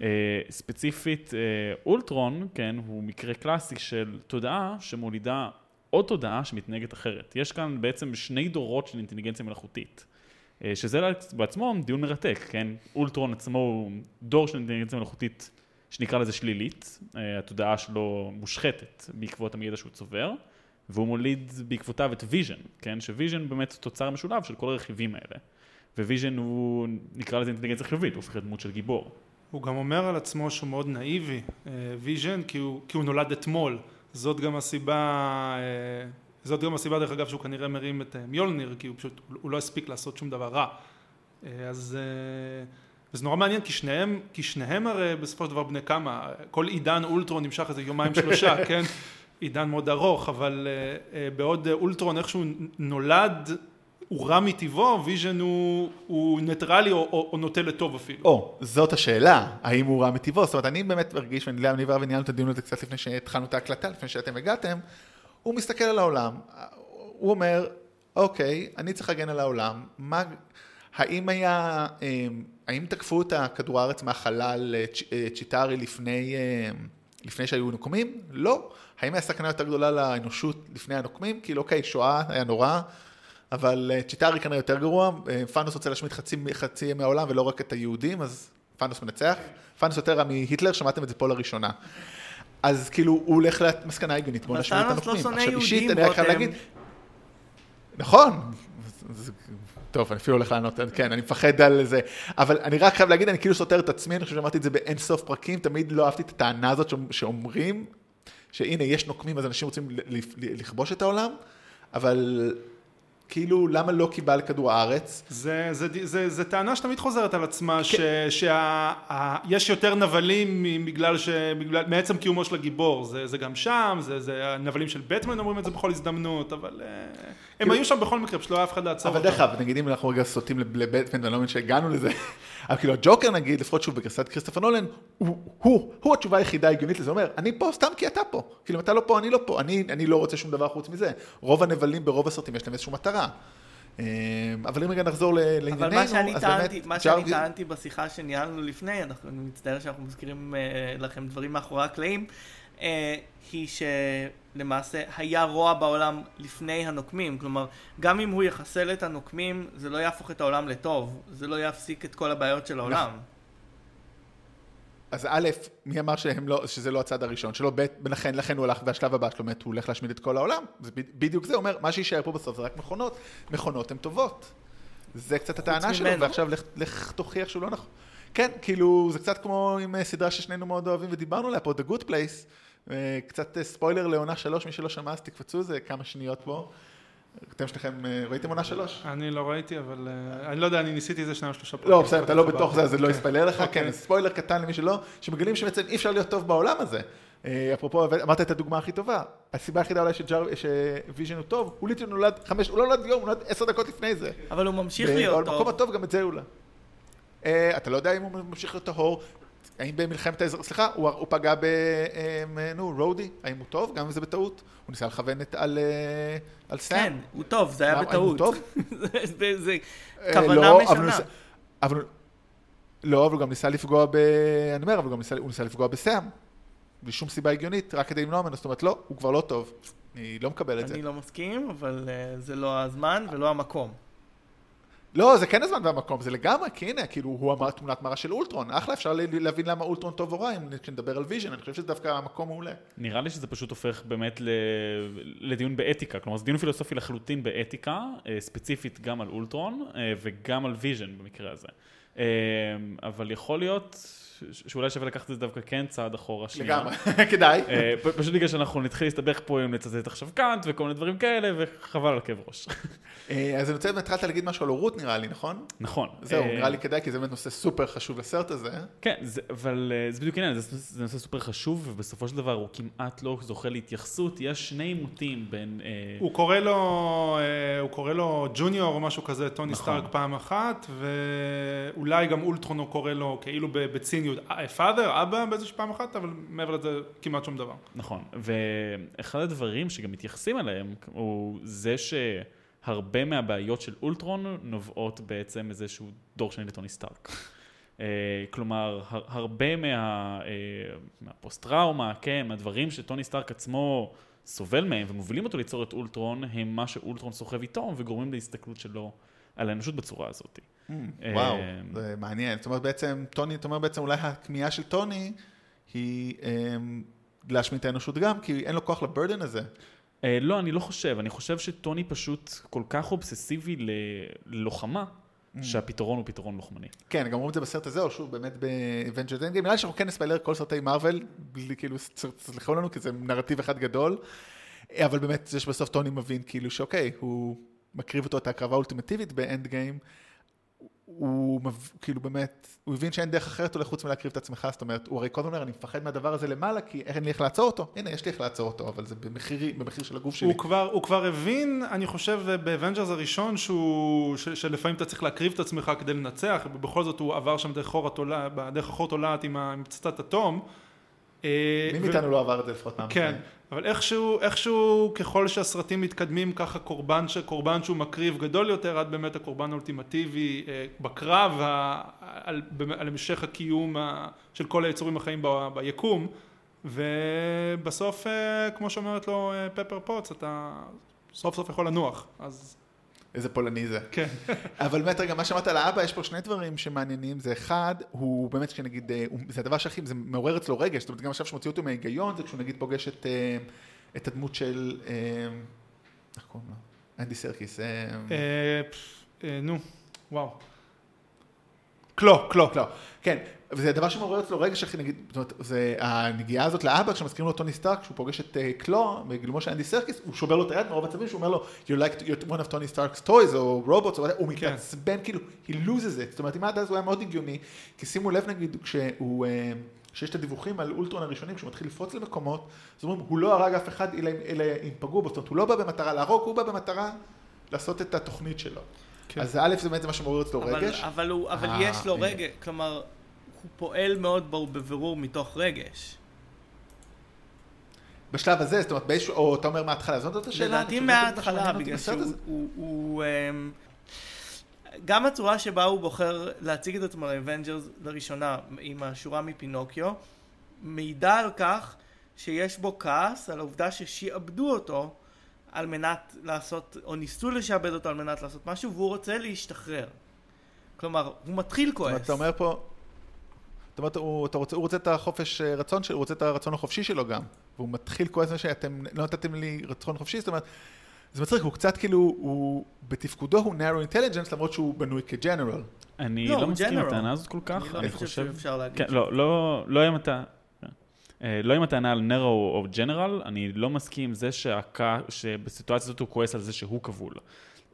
אה, ספציפית, אה, אולטרון, כן, הוא מקרה קלאסי של תודעה שמולידה עוד תודעה שמתנהגת אחרת. יש כאן בעצם שני דורות של אינטליגנציה מלאכותית, אה, שזה בעצמו דיון מרתק, כן? אולטרון עצמו הוא דור של אינטליגנציה מלאכותית שנקרא לזה שלילית, אה, התודעה שלו מושחתת בעקבות המידע שהוא צובר, והוא מוליד בעקבותיו את ויז'ן, כן? שוויז'ן באמת תוצר משולב של כל הרכיבים האלה. וויז'ן הוא, נקרא לזה אינטליגנציה חיובית, הוא הופך להיות דמות של גיבור. הוא גם אומר על עצמו שהוא מאוד נאיבי, אה, ויז'ן, כי הוא, כי הוא נולד אתמול. זאת גם הסיבה, אה, זאת גם הסיבה דרך אגב שהוא כנראה מרים את אה, מיולניר, כי הוא פשוט, הוא לא הספיק לעשות שום דבר רע. אז וזה נורא מעניין, כי שניהם, כי שניהם הרי בסופו של דבר בני כמה, כל עידן אולטרון נמשך איזה יומיים שלושה, כן? עידן מאוד ארוך, אבל בעוד אולטרון איכשהו נולד, הוא רע מטבעו, ויז'ן הוא, הוא ניטרלי או, או, או נוטה לטוב אפילו. או, זאת השאלה, האם הוא רע מטבעו, זאת אומרת, אני באמת מרגיש, ואני אני ואבי ניהלנו את הדיון הזה קצת לפני שהתחלנו את ההקלטה, לפני שאתם הגעתם, הוא מסתכל על העולם, הוא אומר, אוקיי, אני צריך להגן על העולם, מה, האם היה, אמ, האם תקפו את הכדור הארץ מהחלל אה, אה, צ'יטארי לפני, אמ, לפני שהיו נוקמים? לא. האם היה סכנה יותר גדולה לאנושות לפני הנוקמים? כאילו, אוקיי, שואה היה נורא. אבל אה, צ'יטארי כנראה יותר גרוע, אה, פאנוס רוצה להשמיד חצי, חצי מהעולם ולא רק את היהודים, אז פאנוס מנצח. פאנוס יותר רע מהיטלר, שמעתם את זה פה לראשונה. אז כאילו, הוא הולך למסקנה הגיונית, בוא נשמיד את לא הנוקמים. שונא עכשיו אישית, אני רק חייב. להגיד, נכון. טוב, אני אפילו הולך לענות, כן, אני מפחד על זה, אבל אני רק חייב להגיד, אני כאילו סותר את עצמי, אני חושב שאמרתי את זה באין סוף פרקים, תמיד לא אהבתי את הטענה הזאת שאומ- שאומרים, שהנה, יש נוקמים, אז אנשים רוצים לכבוש את העולם, אבל כאילו, למה לא קיבל כדור הארץ? זה, זה, זה, זה, זה טענה שתמיד חוזרת על עצמה, שיש יותר נבלים מ- בגלל ש... בגלל, מעצם קיומו של הגיבור, זה, זה גם שם, זה, זה הנבלים של בטמן אומרים את זה בכל הזדמנות, אבל אה, הם כאילו- היו שם בכל מקרה, פשוט לא היה אף אחד לעצור אבל אותם. דרך אגב, נגיד אם אנחנו רגע סוטים לב- לבטמן, ואני לא מבין שהגענו לזה, אבל כאילו הג'וקר נגיד, לפחות שוב בגרסת כריסטופר נולן, הוא, הוא, הוא התשובה היחידה ההגיונית לזה, אומר, אני פה סתם כי אתה פה. כאילו אם אתה לא פה, אני לא פה, אני, אני לא רוצה שום דבר חוץ מזה. רוב הנבלים ברוב הסרטים יש להם איזושהי מטרה. אה, אבל אם רגע נחזור לענייננו, אבל מה שאני אז טענתי, באמת, מה שאני ג'אר- טענתי בשיחה שניהלנו לפני, אנחנו, אני מצטער שאנחנו מזכירים אה, לכם דברים מאחורי הקלעים, אה, היא שלמעשה היה רוע בעולם לפני הנוקמים, כלומר, גם אם הוא יחסל את הנוקמים, זה לא יהפוך את העולם לטוב, זה לא יפסיק את כל הבעיות של העולם. אז א', מי אמר שהם לא, שזה לא הצד הראשון שלו, ב', לכן, לכן הוא הלך, והשלב הבא שלו, הוא הולך להשמיד את כל העולם. זה בדיוק זה, אומר, מה שיישאר פה בסוף זה רק מכונות, מכונות הן טובות. זה קצת הטענה שלו, ממנו. ועכשיו לך, לך תוכיח שהוא לא נכון. כן, כאילו, זה קצת כמו עם אה, סדרה ששנינו מאוד אוהבים ודיברנו עליה פה, The Good Place. אה, קצת אה, ספוילר לעונה שלוש, מי שלא שמע, אז תקפצו, זה כמה שניות פה. אתם שניכם אה, ראיתם עונה שלוש? אני לא ראיתי, אבל אני לא יודע, אני ניסיתי איזה שניים שלושה פרקים. לא, בסדר, אתה לא. בתוך זה, אז זה לא כן. יספיילר לך, אוקיי. כן, ספוילר קטן למי שלא, שמגלים שבעצם אי אפשר להיות טוב בעולם הזה. אפרופו, אמרת את הדוגמה הכי טובה, הסיבה היחידה אולי שוויז'ן הוא טוב, הוא literally נולד חמש, הוא לא נולד יום, הוא נולד עשר דקות לפני זה. אבל הוא ממשיך להיות במקום טוב. הטוב גם את זה הוא לא. אתה לא יודע אם הוא ממשיך להיות טהור, האם במלחמת האזרחים, סליחה, הוא, הוא פגע ב... אה, נו, רודי, האם הוא טוב? גם אם זה בטעות. הוא ניסה לכוון את, על, אה, על סאם. כן, הוא טוב, זה היה האם בטעות. הוא טוב? זה- זה אה, כוונה לא, אבל משנה. ניסה- אבל לא, אבל הוא גם ניסה לפגוע ב... אני אומר, אבל הוא גם ניסה, הוא ניסה לפגוע בסאם. בלי שום סיבה הגיונית, רק כדי למנוע ממנו, זאת אומרת, לא, הוא כבר לא טוב. אני לא מקבל את זה. אני לא מסכים, אבל אה, זה לא הזמן ולא המקום. לא, זה כן הזמן והמקום, זה לגמרי, כי הנה, כאילו, הוא אמר תמונת מראה של אולטרון. אחלה, אפשר להבין למה אולטרון טוב או רע, אם כשנדבר על ויז'ן, אני חושב שזה דווקא המקום מעולה. נראה לי שזה פשוט הופך באמת. לדיון באתיקה, כלומר זה דיון פילוסופי לחלוטין באתיקה, אה, ספציפית גם על אולטרון אה, וגם על ויז'ן במקרה הזה. אה, אבל יכול להיות שאולי שווה לקחת את זה דווקא כן צעד אחורה שנייה. לגמרי, כדאי. אה, פשוט בגלל שאנחנו נתחיל להסתבך פה אם נצטט עכשיו קאנט וכל מיני דברים כאלה, וחבל על כאב ראש. אה, אז אני רוצה, באמת התחלת להגיד משהו על הורות נראה לי, נכון? נכון. זהו, אה, נראה לי כדאי, כי זה באמת נושא סופר חשוב לסרט הזה. כן, זה, אבל זה בדיוק העניין, זה, נושא סופר חשוב, ובסופו של דבר הוא כמעט לא זוכה להתייחסות. יש שני עימותים בין... הוא קורא לו, הוא קורא לו ג'וניור או משהו כזה, טוני נכון. סטארק פעם אחת, ואולי גם אולטרון הוא קורא לו כאילו ב- בציניות, father, אבא באיזושהי פעם אחת, אבל מעבר לזה כמעט שום דבר. נכון, ואחד הדברים שגם מתייחסים אליהם הוא זה שהרבה מהבעיות של אולטרון נובעות בעצם איזשהו דור שני לטוני סטארק. אה, כלומר, הר- הרבה מה, אה, מהפוסט טראומה, כן, מהדברים שטוני סטארק עצמו סובל מהם ומובילים אותו ליצור את אולטרון, הם מה שאולטרון סוחב איתו וגורמים להסתכלות שלו על האנושות בצורה הזאת. אה, וואו, זה מעניין. זאת אומרת, בעצם, טוני, אתה אומר בעצם, אולי הכמיהה של טוני היא אמ, להשמיד את האנושות גם, כי אין לו כוח לברדן הזה. אה, לא, אני לא חושב. אני חושב שטוני פשוט כל כך אובססיבי ללוחמה, שהפתרון הוא פתרון לוחמני. כן, גם אומרים את זה בסרט הזה, או שוב, באמת ב-Avengers Endgame. נראה לי שאנחנו כן נספיילר כל סרטי מארוול, בלי כאילו, סלחו לנו, כי זה נרטיב אחד גדול. אבל באמת, זה שבסוף טוני מבין כאילו שאוקיי, הוא מקריב אותו את ההקרבה האולטימטיבית באנד גיים. הוא כאילו באמת, הוא הבין שאין דרך אחרת אולי חוץ מלהקריב את עצמך, זאת אומרת, הוא הרי קודם אומר, אני מפחד מהדבר הזה למעלה, כי אין לי איך לעצור אותו. הנה, יש לי איך לעצור אותו, אבל זה במחירי, במחיר של הגוף שלי. הוא כבר, הוא כבר הבין, אני חושב, באבנג'רס הראשון, שהוא, ש, שלפעמים אתה צריך להקריב את עצמך כדי לנצח, ובכל זאת הוא עבר שם דרך חור התולעת, דרך החור תולעת עם פצצת אטום. אה, מי מאיתנו לא עבר את זה לפחות פעם? כן? אבל איכשהו, איכשהו ככל שהסרטים מתקדמים ככה קורבן, ש, קורבן שהוא מקריב גדול יותר עד באמת הקורבן האולטימטיבי אה, בקרב ה, על, על המשך הקיום ה, של כל היצורים החיים ב, ביקום. ובסוף אה, כמו שאומרת לו אה, פפר פוץ אתה סוף סוף יכול לנוח. אז איזה פולני זה. כן אבל באמת רגע, מה שאמרת על האבא, יש פה שני דברים שמעניינים. זה אחד, הוא באמת, כשנגיד, אה, זה הדבר שהכי, זה מעורר אצלו רגש. זאת אומרת, גם עכשיו שמוציא אותו מההיגיון, זה כשהוא נגיד פוגש את, אה, את הדמות של, אה, איך קוראים לו? אנדי סרקיס. אה, אה, אה, נו וואו קלו קלו לא, כן, וזה דבר שמעורר אצלו רגש, הכי נגיד, זאת אומרת, זה הנגיעה הזאת לאבא, כשמזכירים לו טוני סטארק, כשהוא פוגש את אה, קלו, בגילומו של אנדי סרקיס, הוא שובר לו את היד מרוב עצבים, שהוא אומר לו, you like, you're one of Tony Stark's toys, או robots, או הוא כן. מתעצבן, כאילו, he loses it, זאת אומרת, אם עד אז הוא היה מאוד הגיוני, כי שימו לב נגיד, כשהוא, אה, כשיש את הדיווחים על אולטרון הראשונים, כשהוא מתחיל לפרוץ למקומות, אז אומרים, הוא לא הרג אף אחד, אלא אם פגעו בו, זאת אומרת, הוא לא בא במטרה להרוג, הוא בא במטרה לעשות את התוכנית שלו. כן. אז א', זה באמת מה שמעורר אצלו אבל, רגש. אבל, הוא, אבל אה, יש לו. רגש, כלומר, הוא פועל מאוד בבירור מתוך רגש. בשלב הזה, זאת אומרת, באיזשהו, או אתה אומר מההתחלה, זאת השאלה. לדעתי מההתחלה, בגלל שהוא... הוא, הוא, אמ, גם הצורה שבה הוא בוחר להציג את עצמו לאבנג'רס לראשונה עם השורה מפינוקיו, מעידה על כך שיש בו כעס על העובדה ששיעבדו אותו על מנת לעשות, או ניסו לשעבד אותו על מנת לעשות משהו, והוא רוצה להשתחרר. כלומר, הוא מתחיל זאת אומרת, כועס. אתה אומר פה, זאת אומרת, הוא, אתה רוצה, הוא רוצה את החופש אה, רצון שלו, הוא רוצה את הרצון החופשי שלו גם. והוא מתחיל כועס זה שאתם לא נתתם לי רצון חופשי, זאת אומרת, זה מצחיק, הוא קצת כאילו, הוא בתפקודו הוא narrow intelligence, למרות שהוא בנוי כג'נרל. אני לא, לא, מסכים. הטענה הזאת כל כך, אני לא אני חושב חושב... שאפשר להגיד. כן, לא, לא, לא עם הטענה... לא עם הטענה על narrow או general, אני לא מסכים עם זה שהכע... שבסיטואציה הזאת הוא כועס על זה שהוא כבול.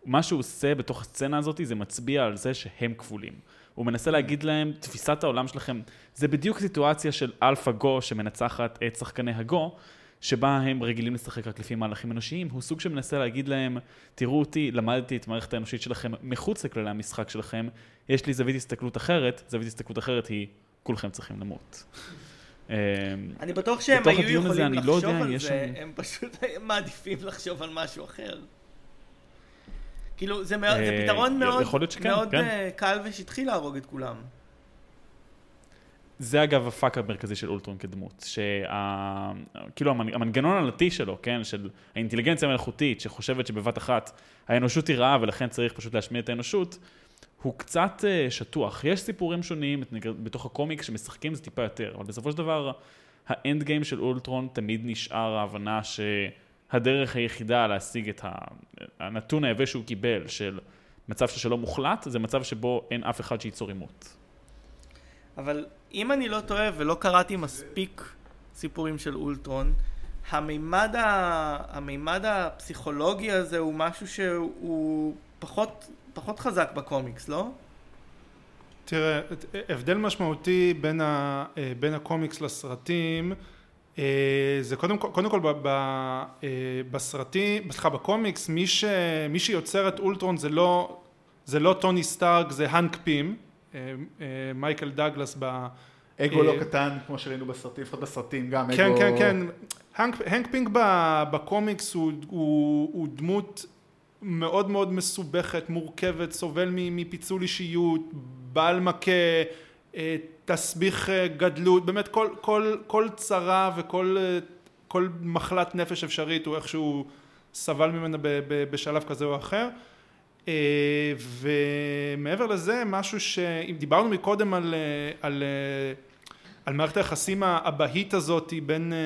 מה שהוא עושה בתוך הסצנה הזאת זה מצביע על זה שהם כבולים. הוא מנסה להגיד להם, תפיסת העולם שלכם, זה בדיוק סיטואציה של אלפא גו שמנצחת את שחקני הגו, שבה הם רגילים לשחק רק לפי מהלכים אנושיים, הוא סוג שמנסה להגיד להם, תראו אותי, למדתי את המערכת האנושית שלכם מחוץ לכללי המשחק שלכם, יש לי זווית הסתכלות אחרת, זווית הסתכלות אחרת היא כולכם צריכים למות. אמ, אני בטוח שהם היו יכולים לא לחשוב יודע אם על זה, שם- הם פשוט מעדיפים לחשוב על משהו אחר. כאילו, זה מאוד- זה אה, פתרון מאוד שכן, מאוד כן. אה, קל ושטחי להרוג את כולם. זה אגב הפאק המרכזי של אולטרון כדמות, שה... כאילו המנ... המנגנון העלתי שלו, כן, של האינטליגנציה המלאכותית שחושבת שבבת אחת האנושות היא רעה ולכן צריך פשוט להשמיע את האנושות, הוא קצת uh, שטוח. יש סיפורים שונים בתוך הקומיק שמשחקים זה טיפה יותר, אבל בסופו של דבר האנד גיים של אולטרון תמיד נשאר ההבנה שהדרך היחידה להשיג את. הנתון היבש שהוא קיבל של מצב של שלום מוחלט, זה מצב שבו אין אף אחד שייצור עימות. אבל אם אני לא טועה ולא קראתי מספיק סיפורים של אולטרון, המימד, ה... המימד הפסיכולוגי הזה הוא משהו שהוא פחות, פחות חזק בקומיקס, לא? תראה, הבדל משמעותי בין, ה, אה, בין הקומיקס לסרטים, אה, זה קודם כל, קודם כל ב, ב, אה, בסרטים, סליחה, בקומיקס, מי, ש, מי שיוצר את אולטרון זה לא, זה לא טוני סטארק, זה האנק פים, מייקל דאגלס ב... אגו לא קטן, כמו שראינו בסרטים, לפחות בסרטים גם כן, אגו... כן, כן. הנק, הנק פים ב- בקומיקס הוא, הוא, הוא דמות מאוד מאוד מסובכת, מורכבת, סובל מפיצול אישיות, בעל מכה, אה, תסביך אה, גדלות, באמת כל, כל, כל צרה וכל אה, כל מחלת נפש אפשרית הוא איכשהו סבל ממנה בשלב כזה או אחר. ומעבר לזה, משהו שאם דיברנו מקודם על, על, על מערכת היחסים האבהית הזאת בין, אה,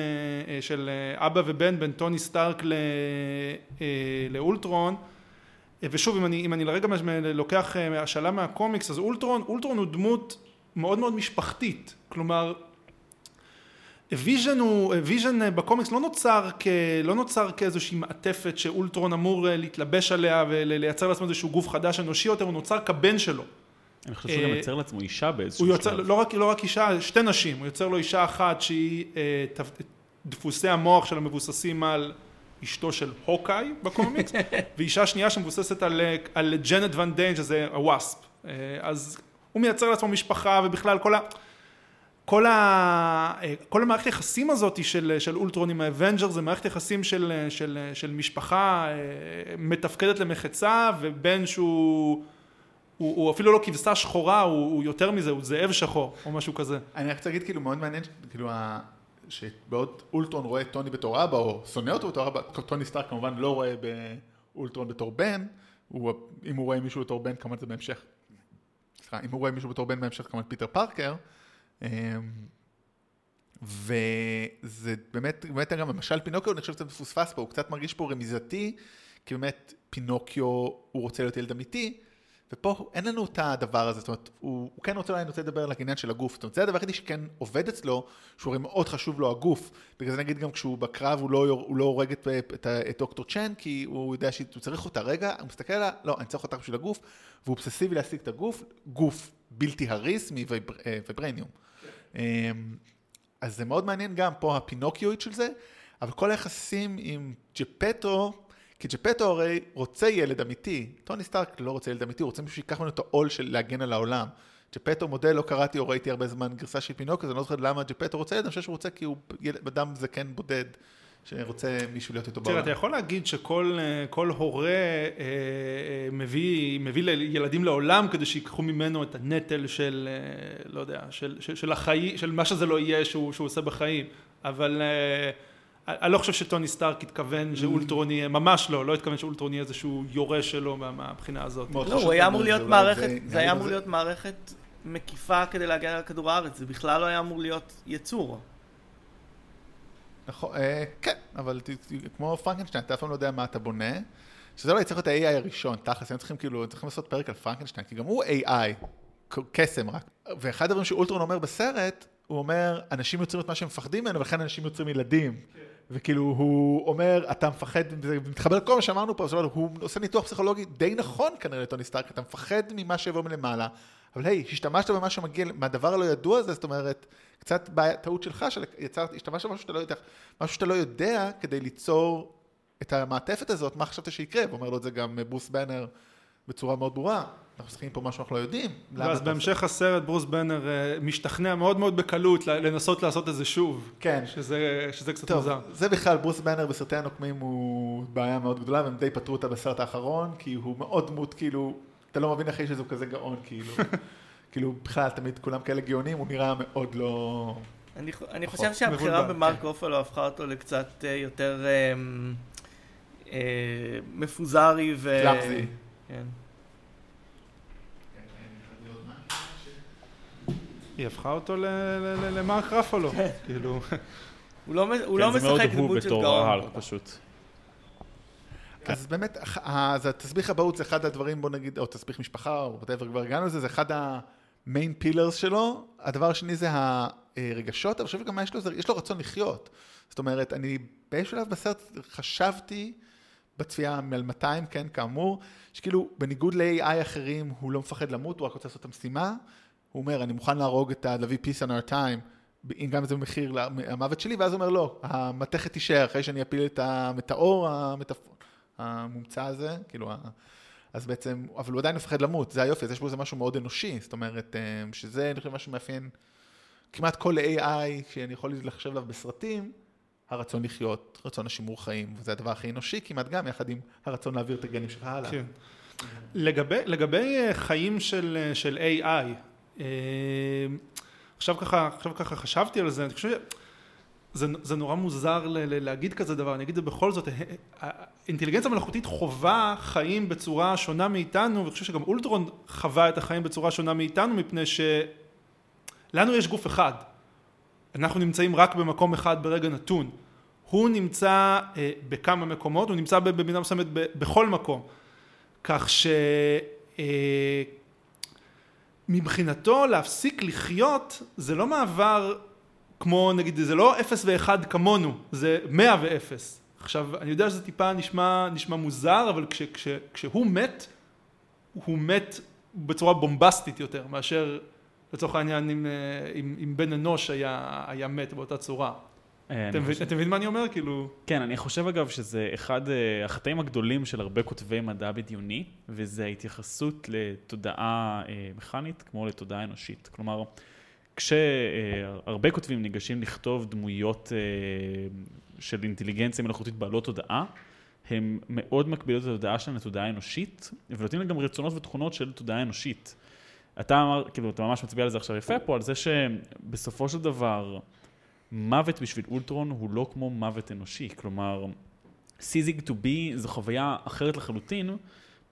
אה, של אה, אבא ובן, בין טוני סטארק ל- לאולטרון, ושוב, אם אני, אם אני לרגע לוקח השאלה מהקומיקס, אז אולטרון, אולטרון הוא דמות מאוד מאוד משפחתית, כלומר, ויז'ן הוא, ויז'ן בקומיקס לא נוצר, כ, לא נוצר כאיזושהי מעטפת שאולטרון אמור להתלבש עליה ולייצר לעצמו איזשהו גוף חדש אנושי יותר, הוא נוצר כבן שלו. אני חושב שהוא גם אה, יוצר לעצמו אישה באיזשהו הוא יוצר, שלב. לא רק, לא רק אישה, שתי נשים, הוא יוצר לו אישה אחת שהיא, אה, דפוסי המוח שלה מבוססים על אשתו של הוקאי בקומיקס, ואישה שנייה שמבוססת על, אה, על ג'נט ון דיין שזה הוואספ. אז הוא מייצר לעצמו משפחה ובכלל כל ה... כל, ה... כל המערכת היחסים הזאת של, של אולטרון עם ה Avengers זה מערכת יחסים של, של, של משפחה מתפקדת למחצה ובן שהוא הוא, הוא אפילו לא כבשה שחורה, הוא, הוא יותר מזה, הוא זאב שחור או משהו כזה. אני רק רוצה להגיד, כאילו, מאוד מעניין, כאילו, שבעוד אולטרון רואה טוני בתור אבא, או שונא אותו בתור אבא, טוני סטארק כמובן לא רואה באולטרון בתור בן, הוא, אם הוא רואה מישהו בתור בן, כמובן זה בהמשך, סליחה, אם הוא רואה מישהו בתור בן בהמשך, כמובן פיטר פארקר, אמ, וזה באמת, באמת גם למשל פינוקיו, אני חושב שזה מפוספס פה, הוא קצת מרגיש פה רמיזתי, כי באמת פינוקיו, הוא רוצה להיות ילד אמיתי, ופה אין לנו את הדבר הזה, זאת אומרת, הוא, הוא כן רוצה, אני רוצה לדבר על העניין של הגוף, זאת אומרת, זה הדבר היחידי שכן עובד אצלו, שהוא הרי מאוד חשוב לו הגוף, בגלל זה נגיד גם כשהוא בקרב הוא לא, הוא לא הורג את, את, את דוקטור צ'ו, כי הוא יודע שהוא צריך אותה, רגע, הוא מסתכל עליה, לא, אני צריך אותה בשביל הגוף, והוא אובססיבי להשיג את הגוף, גוף בלתי הריס מוויברניום. אז זה מאוד מעניין גם פה הפינוקיואית של זה, אבל כל היחסים עם ג'פטו, כי ג'פטו הרי רוצה ילד אמיתי, טוני סטארק לא רוצה ילד אמיתי, הוא רוצה מישהו שיקח ממנו את העול של להגן על העולם. ג'פטו מודל, לא קראתי או ראיתי הרבה זמן גרסה של פינוקיו, אז אני לא זוכר למה ג'פטו רוצה ילד, אני חושב שהוא רוצה כי הוא ילד, אדם זקן בודד, שרוצה מישהו להיות איתו תראה, בעולם. אתה יכול להגיד שכל אה, כל הורה אה, אה, מביא, מביא ילדים לעולם כדי שיקחו ממנו את הנטל של, לא יודע, של, של, של החיים, של מה שזה לא יהיה שהוא, שהוא עושה בחיים, אבל אני לא חושב שטוני סטארק התכוון שאולטרון יהיה, ממש לא, לא התכוון שאולטרון יהיה איזשהו יורש שלו מה- מהבחינה הזאת. לא, הוא היה אמור זה להיות מערכת, זה- היה אמור להיות מערכת מקיפה כדי להגן על כדור הארץ, זה בכלל לא היה אמור להיות יצור. נכון, אה, כן, אבל כמו פרנקנשטיין, אתה אף פעם לא יודע מה אתה בונה. שזה אולי צריך להיות ה-AI הראשון, תכלס, הם צריכים כאילו, צריכים לעשות פרק על פרנקנשטיין, כי גם הוא AI, קסם רק. ואחד הדברים שאולטרון אומר בסרט, הוא אומר, אנשים יוצרים את מה שהם מפחדים ממנו, ולכן אנשים יוצרים ילדים. וכאילו, הוא אומר, אתה מפחד, זה מתחבר לכל מה שאמרנו פה, אומרת, הוא עושה ניתוח פסיכולוגי די נכון כנראה לטוני סטארק, אתה מפחד ממה שיבוא מלמעלה, אבל היי, השתמשת במה שמגיע, מהדבר הלא ידוע הזה, זאת אומרת, קצת בעיה, טעות שלך, שיצרת, השתמשת במשהו שאתה לא יודע, משהו שאתה לא יודע, כדי ליצור את המעטפת הזאת, מה חשבת שיקרה? ואומר לו את זה גם ברוס בנר בצורה מאוד ברורה. אנחנו משחקים פה משהו שאנחנו לא יודעים. ואז בהמשך הסרט ברוס בנר אה, משתכנע מאוד מאוד בקלות ל- לנסות לעשות את זה שוב. כן. שזה, שזה קצת טוב, מוזר. זה בכלל, ברוס בנר בסרטי הנוקמים הוא בעיה מאוד גדולה, והם די פתרו אותה בסרט האחרון, כי הוא מאוד דמות, כאילו, אתה לא מבין אחרי שזה כזה גאון, כאילו. כאילו, בכלל, תמיד כולם כאלה גאונים, הוא נראה מאוד לא... אני, אני חושב שהבחירה במרק כן. רופלו הפכה אותו לקצת אה, יותר אה, אה, מפוזרי ו... קלאפזי. כן. היא הפכה אותו למרק רפלו. כאילו, הוא לא, מ- הוא לא כן, זה מאוד משחק הוא דמות של בתור גאון. פשוט. אז באמת, אח- אז התסביך אבהות זה אחד הדברים, בוא נגיד, או תסביך משפחה, או whatever, כבר הגענו לזה, זה אחד המיין פילרס שלו. הדבר השני זה הרגשות, אבל אני חושב שגם יש לו, יש לו רצון לחיות. זאת אומרת, אני באיזשהו שלב בסרט חשבתי, בצפייה מעל 200, כן, כאמור, שכאילו, בניגוד ל-AI אחרים, הוא לא מפחד למות, הוא רק רוצה לעשות את המשימה. הוא אומר, אני מוכן להרוג את ה... להביא peace on our time, אם גם זה במחיר לה- המוות שלי, ואז הוא אומר, לא, המתכת תישאר, אחרי שאני אפיל את המטאור, המטאפ- המומצא הזה, כאילו, אז בעצם, אבל הוא עדיין מפחד למות, זה היופי, אז יש בו איזה משהו מאוד אנושי, זאת אומרת, אה, שזה, אני חושב, משהו שמאפיין כמעט כל AI שאני יכול לחשב עליו בסרטים, הרצון לחיות, רצון השימור חיים, וזה הדבר הכי אנושי כמעט גם, יחד עם הרצון להעביר את הגנים שלך הלאה. כן. לגבי, לגבי אה, חיים של, אה, של AI, עכשיו ככה, עכשיו ככה חשבתי על זה, אני חושב שזה זה נורא מוזר ל, ל, להגיד כזה דבר, אני אגיד את זה בכל זאת, אה, אה, האינטליגנציה המלאכותית חווה חיים בצורה שונה מאיתנו, ואני חושב שגם אולטרון חווה את החיים בצורה שונה מאיתנו, מפני שלנו יש גוף אחד, אנחנו נמצאים רק במקום אחד ברגע נתון, הוא נמצא אה, בכמה מקומות, הוא נמצא במידה מסוימת בכל מקום. כך ש... אה, מבחינתו להפסיק לחיות זה לא מעבר כמו נגיד זה לא אפס ואחד כמונו זה מאה ואפס. עכשיו אני יודע שזה טיפה נשמע, נשמע מוזר אבל כש, כש, כשהוא מת הוא מת בצורה בומבסטית יותר מאשר לצורך העניין אם, אה, בן אנוש היה, היה מת באותה צורה אה, אני מבין- מה אני אומר כאילו כן, אני חושב אגב שזה אחד אה, החטאים הגדולים של הרבה כותבי מדע בדיוני, וזה ההתייחסות לתודעה אה, מכנית כמו לתודעה אנושית. כלומר, כשהרבה כותבים ניגשים לכתוב דמויות של אינטליגנציה מלאכותית בעלות תודעה, הם מאוד מקבילות את התודעה שלהם לתודעה אנושית, ונותנים להם גם רצונות ותכונות של תודעה אנושית. אתה אמר, כאילו, אתה ממש מצביע על זה עכשיו יפה פה, על זה שבסופו של דבר, מוות בשביל אולטרון הוא לא כמו מוות אנושי, כלומר, ceasing to be זו חוויה אחרת לחלוטין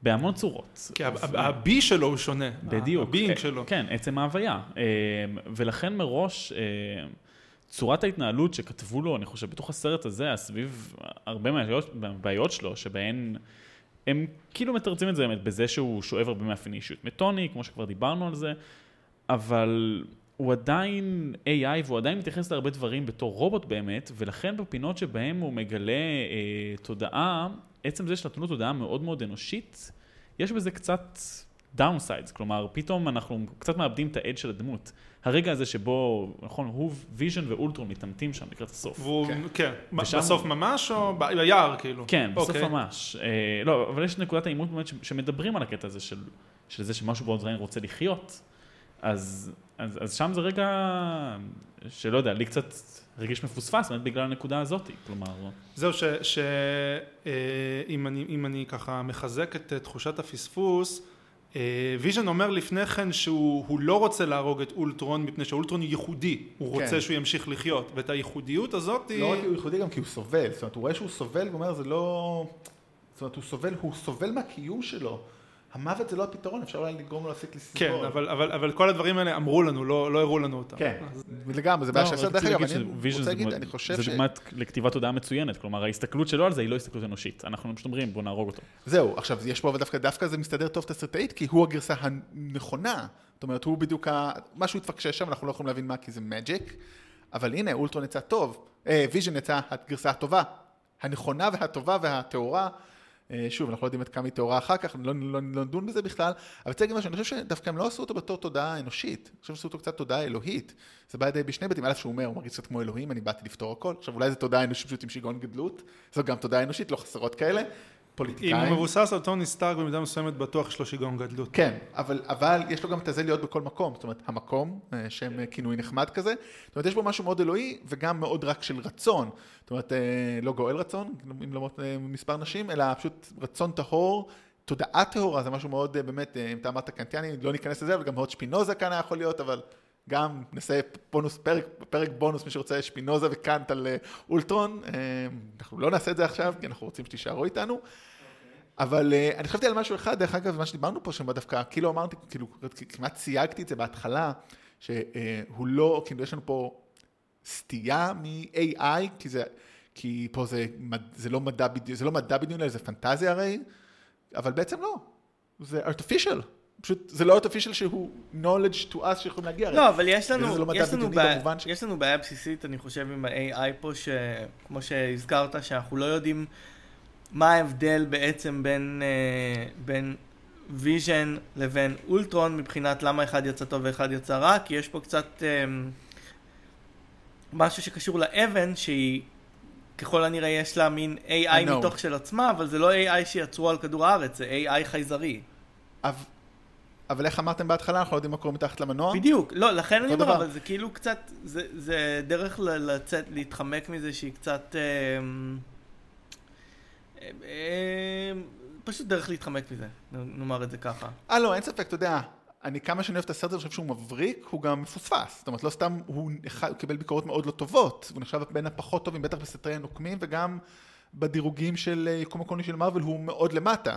בהמון צורות. כי ה be שלו הוא שונה בדיוק. ה being אה, שלו כן, עצם ההוויה. אה, ולכן מראש, אה, צורת ההתנהלות שכתבו לו, אני חושב, בתוך הסרט הזה, היה סביב הרבה מהבעיות שלו, שבהן הם כאילו מתרצים את זה באמת בזה שהוא שואב הרבה מאפייני אישיות מטוני, כמו שכבר דיברנו על זה, אבל הוא עדיין AI והוא עדיין מתייחס להרבה דברים בתור רובוט באמת, ולכן בפינות שבהם הוא מגלה אה, תודעה, עצם זה שנתנו לו תודעה מאוד מאוד אנושית, יש בזה קצת downsides, כלומר פתאום אנחנו קצת מאבדים את ה edge של הדמות. הרגע הזה שבו, נכון, הוא ויז'ן ואולטרון מתעמתים שם לקראת הסוף. והוא, כן. כן, ושם- בסוף ממש או ב- ביער כאילו? כן, בסוף אוקיי. ממש. אה, לא, אבל יש נקודת העימות באמת ש- שמדברים על הקטע הזה של, של זה שמשהו בעוד זריין רוצה לחיות, אז, אז, אז שם זה רגע שלא יודע, לי קצת הרגיש מפוספס, באמת בגלל הנקודה הזאת, כלומר, זהו, שאם אני, אם אני ככה מחזק את אה, תחושת הפספוס, אה, ויז'ן אומר לפני כן שהוא הוא לא רוצה להרוג את אולטרון מפני שאולטרון ייחודי, הוא כן. רוצה שהוא ימשיך לחיות, ואת הייחודיות הזאת לא רק כי הוא ייחודי, גם כי הוא סובל. זאת אומרת, הוא רואה שהוא סובל והוא אומר, זה לא... זאת אומרת, הוא סובל, הוא סובל מהקיום שלו. המוות זה לא הפתרון, אפשר אולי לגרום לו להפסיק לסבול. כן, אבל, אבל, אבל כל הדברים האלה אמרו לנו, לא, לא הראו לנו אותם. כן, אז, לגמרי, זה בעיה של הסרט. דרך אגב, אני רוצה זה להגיד, אני חושב זה ש... דוגמת לכתיבת תודעה מצוינת, כלומר ההסתכלות שלו על זה היא לא הסתכלות אנושית, אנחנו פשוט אומרים בוא נהרוג אותו. זהו, עכשיו, יש פה אבל דווקא, דווקא זה מסתדר טוב תסריטאית, כי הוא הגרסה הנכונה. זאת אומרת, הוא בדיוק ה... משהו התפקשש שם, אנחנו לא יכולים להבין מה, כי זה מג'יק. אבל הנה, אולטרון יצא טוב, אה, ויז'ן יצא הגרסה הטובה, הנכונה והטובה והטהורה. אה, שוב, אנחנו לא יודעים עד כמה היא טהורה אחר כך, לא, לא, לא נדון בזה בכלל, אבל צריך להגיד משהו, אני חושב שדווקא הם לא עשו אותו בתור תודעה אנושית, אני חושב שעשו אותו קצת תודעה אלוהית. זה בא לידי בשני היבטים, א' שהוא אומר, הוא מרגיש קצת כמו אלוהים, אני באתי לפתור הכל. עכשיו אולי זו תודעה אנושית פשוט עם שיגעון גדלות, זו גם תודעה אנושית, לא חסרות כאלה. אם פוליטיקאים. הוא מבוסס על טוני סטארק במידה מסוימת בטוח יש לו שיגעון גדלות. כן, אבל, אבל יש לו גם את הזה להיות בכל מקום, זאת אומרת, המקום, אה, שם אה, כינוי נחמד כזה, זאת אומרת, יש בו משהו מאוד אלוהי, וגם מאוד רק של רצון, זאת אומרת, אה, לא גואל רצון, אם אה, מספר נשים, אלא פשוט רצון טהור, תודעה טהורה, זה משהו מאוד, באמת, אם אתה אמרת קנטיאני, לא ניכנס לזה, אבל גם מאוד שפינוזה כאן היה יכול להיות, אבל גם נעשה בונוס, פרק, פרק בונוס, מי שרוצה שפינוזה וקאנט על אה, אולטרון, אה, אנחנו לא נעשה את זה עכשיו, כי אנחנו רוצים שתישארו איתנו. אבל uh, אני חשבתי על משהו אחד, דרך אגב, מה שדיברנו פה, שמה דווקא, כאילו אמרתי, כאילו, כמעט סייגתי את זה בהתחלה, שהוא לא, כאילו, יש לנו פה סטייה מ-AI, כי זה, כי פה זה, זה לא מדע בדיוק, זה לא מדע בדיוק, אלא זה פנטזיה הרי, אבל בעצם לא, זה artificial. פשוט, זה לא artificial שהוא knowledge to us שיכולים להגיע. לא, אבל יש לנו, לא יש לנו, בעיה, ש- יש לנו בעיה בסיסית, אני חושב, עם ה-AI פה, שכמו שהזכרת, שאנחנו לא יודעים מה ההבדל בעצם בין, אה, בין ויז'ן לבין אולטרון, מבחינת למה אחד יצא טוב ואחד יצא רע, כי יש פה קצת אה, משהו שקשור לאבן, שהיא... ככל הנראה יש לה מין AI. מתוך של עצמה, אבל זה לא AI שיצרו על כדור הארץ, זה AI חייזרי. אבל, אבל איך אמרתם בהתחלה, אנחנו לא יודעים מה קורה מתחת למנוע? בדיוק, לא, לכן אני אומר. אבל זה כאילו קצת, זה, זה דרך ל- לצאת, להתחמק מזה שהיא קצת, אה, פשוט דרך להתחמק מזה, נאמר את זה ככה. אה לא, אין ספק, אתה יודע, אני כמה שאני אוהב את הסרט הזה, אני חושב שהוא מבריק, הוא גם מפוספס. זאת אומרת, לא סתם הוא, אחד- הוא קיבל ביקורות מאוד לא טובות, הוא נחשב בין הפחות טובים, בטח בסרטי הנוקמים, וגם בדירוגים של אה, יקום הקולני של מארוול הוא מאוד למטה.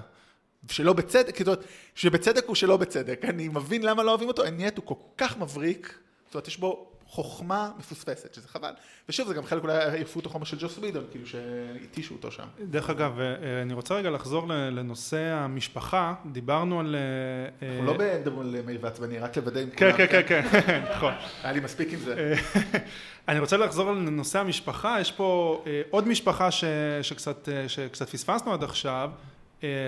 שלא בצדק, זאת אומרת, שבצדק הוא שלא בצדק. אני מבין למה לא אוהבים אותו, אני הוא כל כך מבריק, זאת אומרת, יש בו חוכמה מפוספסת, שזה חבל. ושוב, זה גם חלק אולי עייפות החומר של ג'וס ווידון, כאילו שהתישו אותו שם. דרך אגב, אה, אה, אני רוצה רגע לחזור לנושא המשפחה, דיברנו על... אה, אנחנו לא מדברים על מאיר ועצבני, רק לוודא עם כן, כולם. כן, כן, כן, נכון. היה לי מספיק עם זה. אני רוצה לחזור לנושא המשפחה, יש פה עוד משפחה ש, שקצת, פספסנו עד עכשיו,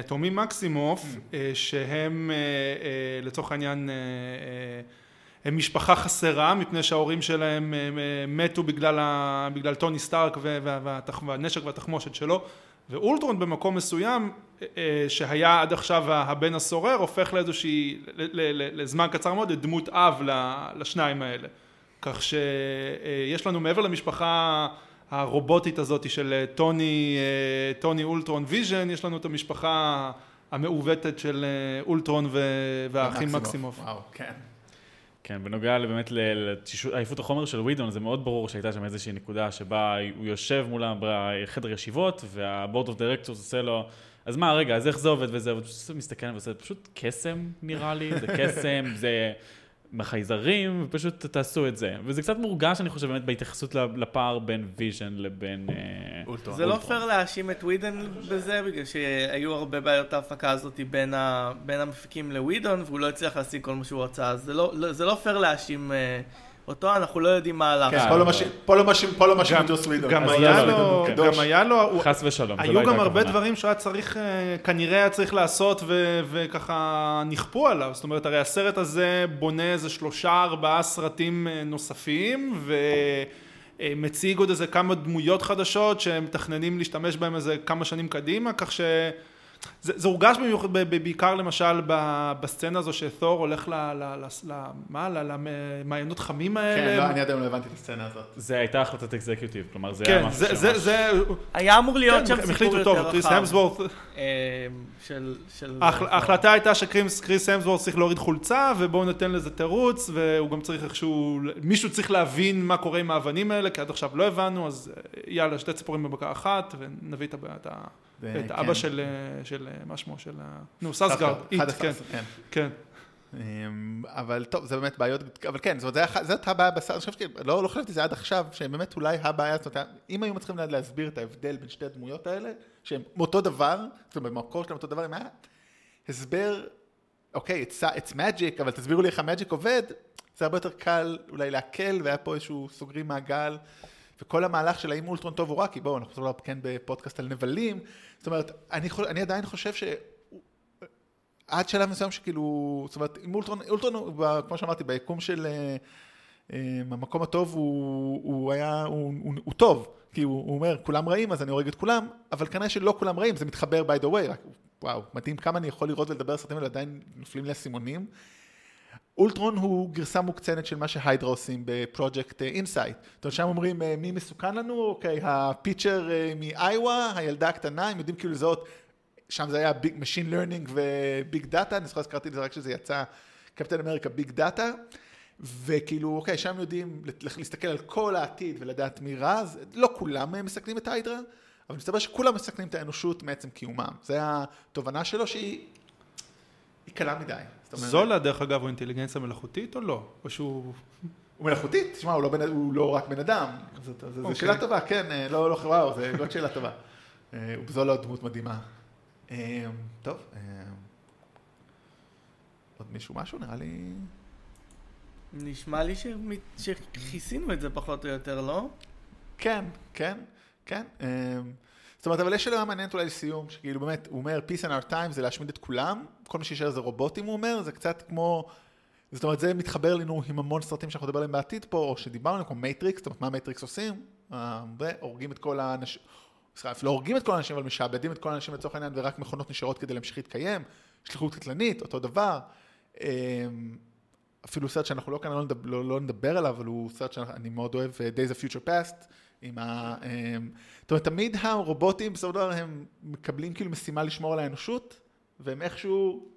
תאומים מקסימוף, אה, שהם אה, אה, לצורך העניין אה, אה, הם משפחה חסרה מפני שההורים שלהם אה, אה, מתו בגלל, ה, בגלל טוני סטארק והנשק והתחמושת שלו. ואולטרון במקום מסוים אה, אה, שהיה עד עכשיו הבן הסורר הופך לאיזושהי, לזמן קצר מאוד לדמות אב לשניים האלה. כך שיש לנו מעבר למשפחה הרובוטית הזאת של אה, טוני, אה, טוני אולטרון ויז'ן, יש לנו את המשפחה המעוותת של אה, אולטרון ו- והאחים מקסימוף. וואו, כן. כן, בנוגע באמת לעייפות החומר של ווידון, זה מאוד ברור שהייתה שם איזושהי נקודה שבה הוא יושב מולם בחדר ישיבות, וה board of directors עושה לו, אז מה, רגע, אז איך זה עובד וזה, הוא פשוט מסתכל ועושה, פשוט קסם נראה לי, זה קסם, זה מחייזרים, ופשוט תעשו את זה. וזה קצת מורגש, אני חושב, באמת, בהתייחסות לפער בין ויז'ן לבין... אה, אולטרון. זה לא פייר להאשים את ווידון בזה, בגלל שהיו הרבה בעיות ההפקה הזאת בין, ה, בין המפיקים לווידון, והוא לא הצליח להשיג כל מה שהוא רצה, אז זה לא, לא, זה לא פייר להאשים אה, אותו, אנחנו לא יודעים מה הלך. כן, אה, פה לא מאשים- פה לא מאשים- פה לא מאשים גם- את ג'וס ווידון. גם אז היה לו. גם היה לו, חס ושלום, היו לא גם הרבה. דברים שהוא היה צריך, אה, כנראה היה צריך לעשות ו- וככה נכפו עליו, זאת אומרת הרי הסרט הזה בונה איזה שלושה ארבעה סרטים אה, נוספים ומציג עוד איזה כמה דמויות חדשות שהם מתכננים להשתמש בהם איזה כמה שנים קדימה, כך ש... זה, זה הורגש במיוחד, ב- ב- בעיקר למשל ב- בסצנה הזו שתור הולך ל... ל, ל, ל מה? למעיינות חמים האלה. כן, לא, אני עד היום לא הבנתי את הסצנה הזאת. זה הייתה החלטת אקזקיוטיב, כלומר זה היה כן, משהו זה, זה, שממש- זה, היה אמור להיות כן, שם סיפור יותר טוב, קריס רחב. המסוורת' אה, של... של... ההח- ההחלטה הייתה שקריס המסוורת' צריך להוריד חולצה ובואו ניתן לזה תירוץ והוא גם צריך איכשהו, מישהו צריך להבין מה קורה עם האבנים האלה כי עד עכשיו לא הבנו אז אה, יאללה שתי ציפורים במכה אחת ונביא את ה- את ו- את כן. אבא של, אה, של אה, מה שמו של, ה- נו ססגרד, איט, כן, כן. כן. אמ, אבל טוב, זה באמת בעיות, אבל כן, זאת אומרת, זאת הבעיה בסרט, אני חושב שלא לא חשבתי זה עד עכשיו, שבאמת אולי הבעיה, זאת אומרת, אם היו מצליחים להסביר את ההבדל בין שתי הדמויות האלה, שהם אותו דבר, זאת אומרת, במקור שלהם אותו דבר, אם היה הסבר, אוקיי, it's magic, אבל תסבירו לי איך המאג'יק עובד, זה הרבה יותר קל אולי להקל, והיה פה איזשהו סוגרים מעגל, וכל המהלך של האם אולטרון טוב או רע, כי בואו, אנחנו עכשיו כן בפודקאסט על נבלים, זאת אומרת, אני, חו- אני עדיין חושב ש... עד שלב מסוים שכאילו, זאת אומרת, אם אולטרון, אולטרון, הוא כמו שאמרתי, ביקום של, אה, המקום הטוב הוא, הוא היה, הוא, הוא, הוא טוב, כי הוא, הוא אומר, כולם רעים, אז אני הורג את כולם, אבל כנראה שלא כולם רעים, זה מתחבר by the way, רק וואו, מדהים כמה אני יכול לראות ולדבר על סרטים האלה, עדיין נופלים לי אסימונים. אולטרון הוא גרסה מוקצנת של מה שהיידרה עושים בפרויקט אינסייט. זאת אומרת, שם אומרים מי מסוכן לנו, אוקיי, הפיצ'ר מאיווה, הילדה הקטנה, הם יודעים כאילו לזהות, שם זה היה big machine learning ו big data, אני זוכר הזכרתי את זה רק כשזה יצא, קפטן אמריקה big data, וכאילו, אוקיי, שם יודעים להסתכל על כל העתיד ולדעת מי רע, לא כולם מסכנים את היידרה, אבל מסתבר שכולם מסכנים את האנושות מעצם קיומם. זה התובנה שלו שהיא קלה מדי. זולה, דרך אגב, הוא אינטליגנציה מלאכותית או לא? או שהוא... הוא מלאכותית, תשמע, הוא, לא בן, הוא לא רק בן אדם. זאת, זו okay. שאלה טובה, כן, לא, לא, וואו, זו לא שאלה טובה. זולה דמות מדהימה. טוב, עוד מישהו משהו? נראה לי... נשמע לי שכיסינו את זה פחות או יותר, לא? כן, כן, כן. זאת אומרת, אבל יש שאלה מעניינת אולי לסיום, שכאילו באמת, הוא אומר, peace and our time זה להשמיד את כולם, כל מה שישאר זה רובוטים, הוא אומר, זה קצת כמו, זאת אומרת, זה מתחבר לנו עם המון סרטים שאנחנו נדבר עליהם בעתיד פה, או שדיברנו כמו מייטריקס, זאת אומרת, מה מייטריקס עושים? והורגים את כל האנשים, סליחה, לא הורגים את כל האנשים, אבל משעבדים את כל האנשים לצורך העניין, ורק מכונות נשארות כדי להמשיך להתקיים, שליחות קטלנית, אותו דבר. אפילו סרט שאנחנו לא כאן לא לא, לא נדבר עליו, אבל הוא סרט שאני מאוד אוהב, Days of Future Past, עם ה... זאת אומרת, תמיד הרובוטים בסופו של דבר הם מקבלים כאילו משימה לשמור על האנושות, והם איכשהו,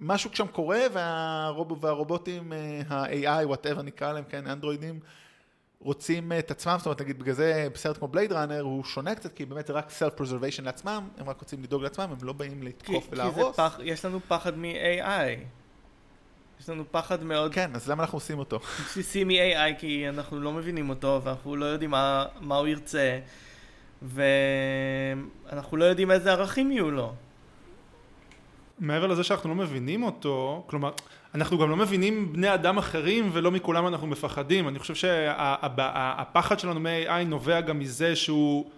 משהו שם קורה, והרוב, והרובוטים, ה-AI, whatever נקרא להם, כן, אנדרואידים, רוצים את עצמם, זאת אומרת, נגיד, בגלל זה בסרט כמו בלייד ראנר הוא שונה קצת, כי באמת זה רק self-preservation לעצמם, הם רק רוצים לדאוג לעצמם, הם לא באים לתקוף ולהרוס. כי פח, יש לנו פחד מ-AI. יש לנו פחד מאוד... כן, אז למה אנחנו עושים אותו? בסיסי מ-AI, כי אנחנו לא מבינים אותו, ואנחנו לא יודעים מה, מה הוא ירצה, ואנחנו לא יודעים איזה ערכים יהיו לו. מעבר לזה שאנחנו לא מבינים אותו, כלומר, אנחנו גם לא מבינים בני אדם אחרים ולא מכולם אנחנו מפחדים. אני חושב שהפחד שלנו מ-AI נובע גם מזה שהוא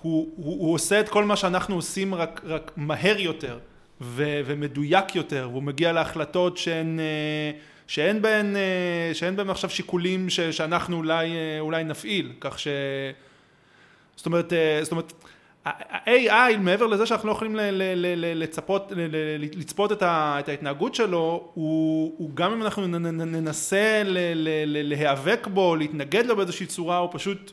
הוא, הוא, הוא עושה את כל מה שאנחנו עושים רק, רק מהר יותר. ו- ומדויק יותר, והוא מגיע להחלטות שהן, שאין בהן, שאין בהן עכשיו שיקולים ש- שאנחנו אולי, אולי נפעיל, כך ש... זאת אומרת, זאת אומרת, ה-AI מעבר לזה שאנחנו לא יכולים ל- ל- ל- לצפות, לצפות את, ה- את ההתנהגות שלו, הוא, הוא גם אם אנחנו ננסה להיאבק בו, להתנגד לו באיזושהי צורה, הוא פשוט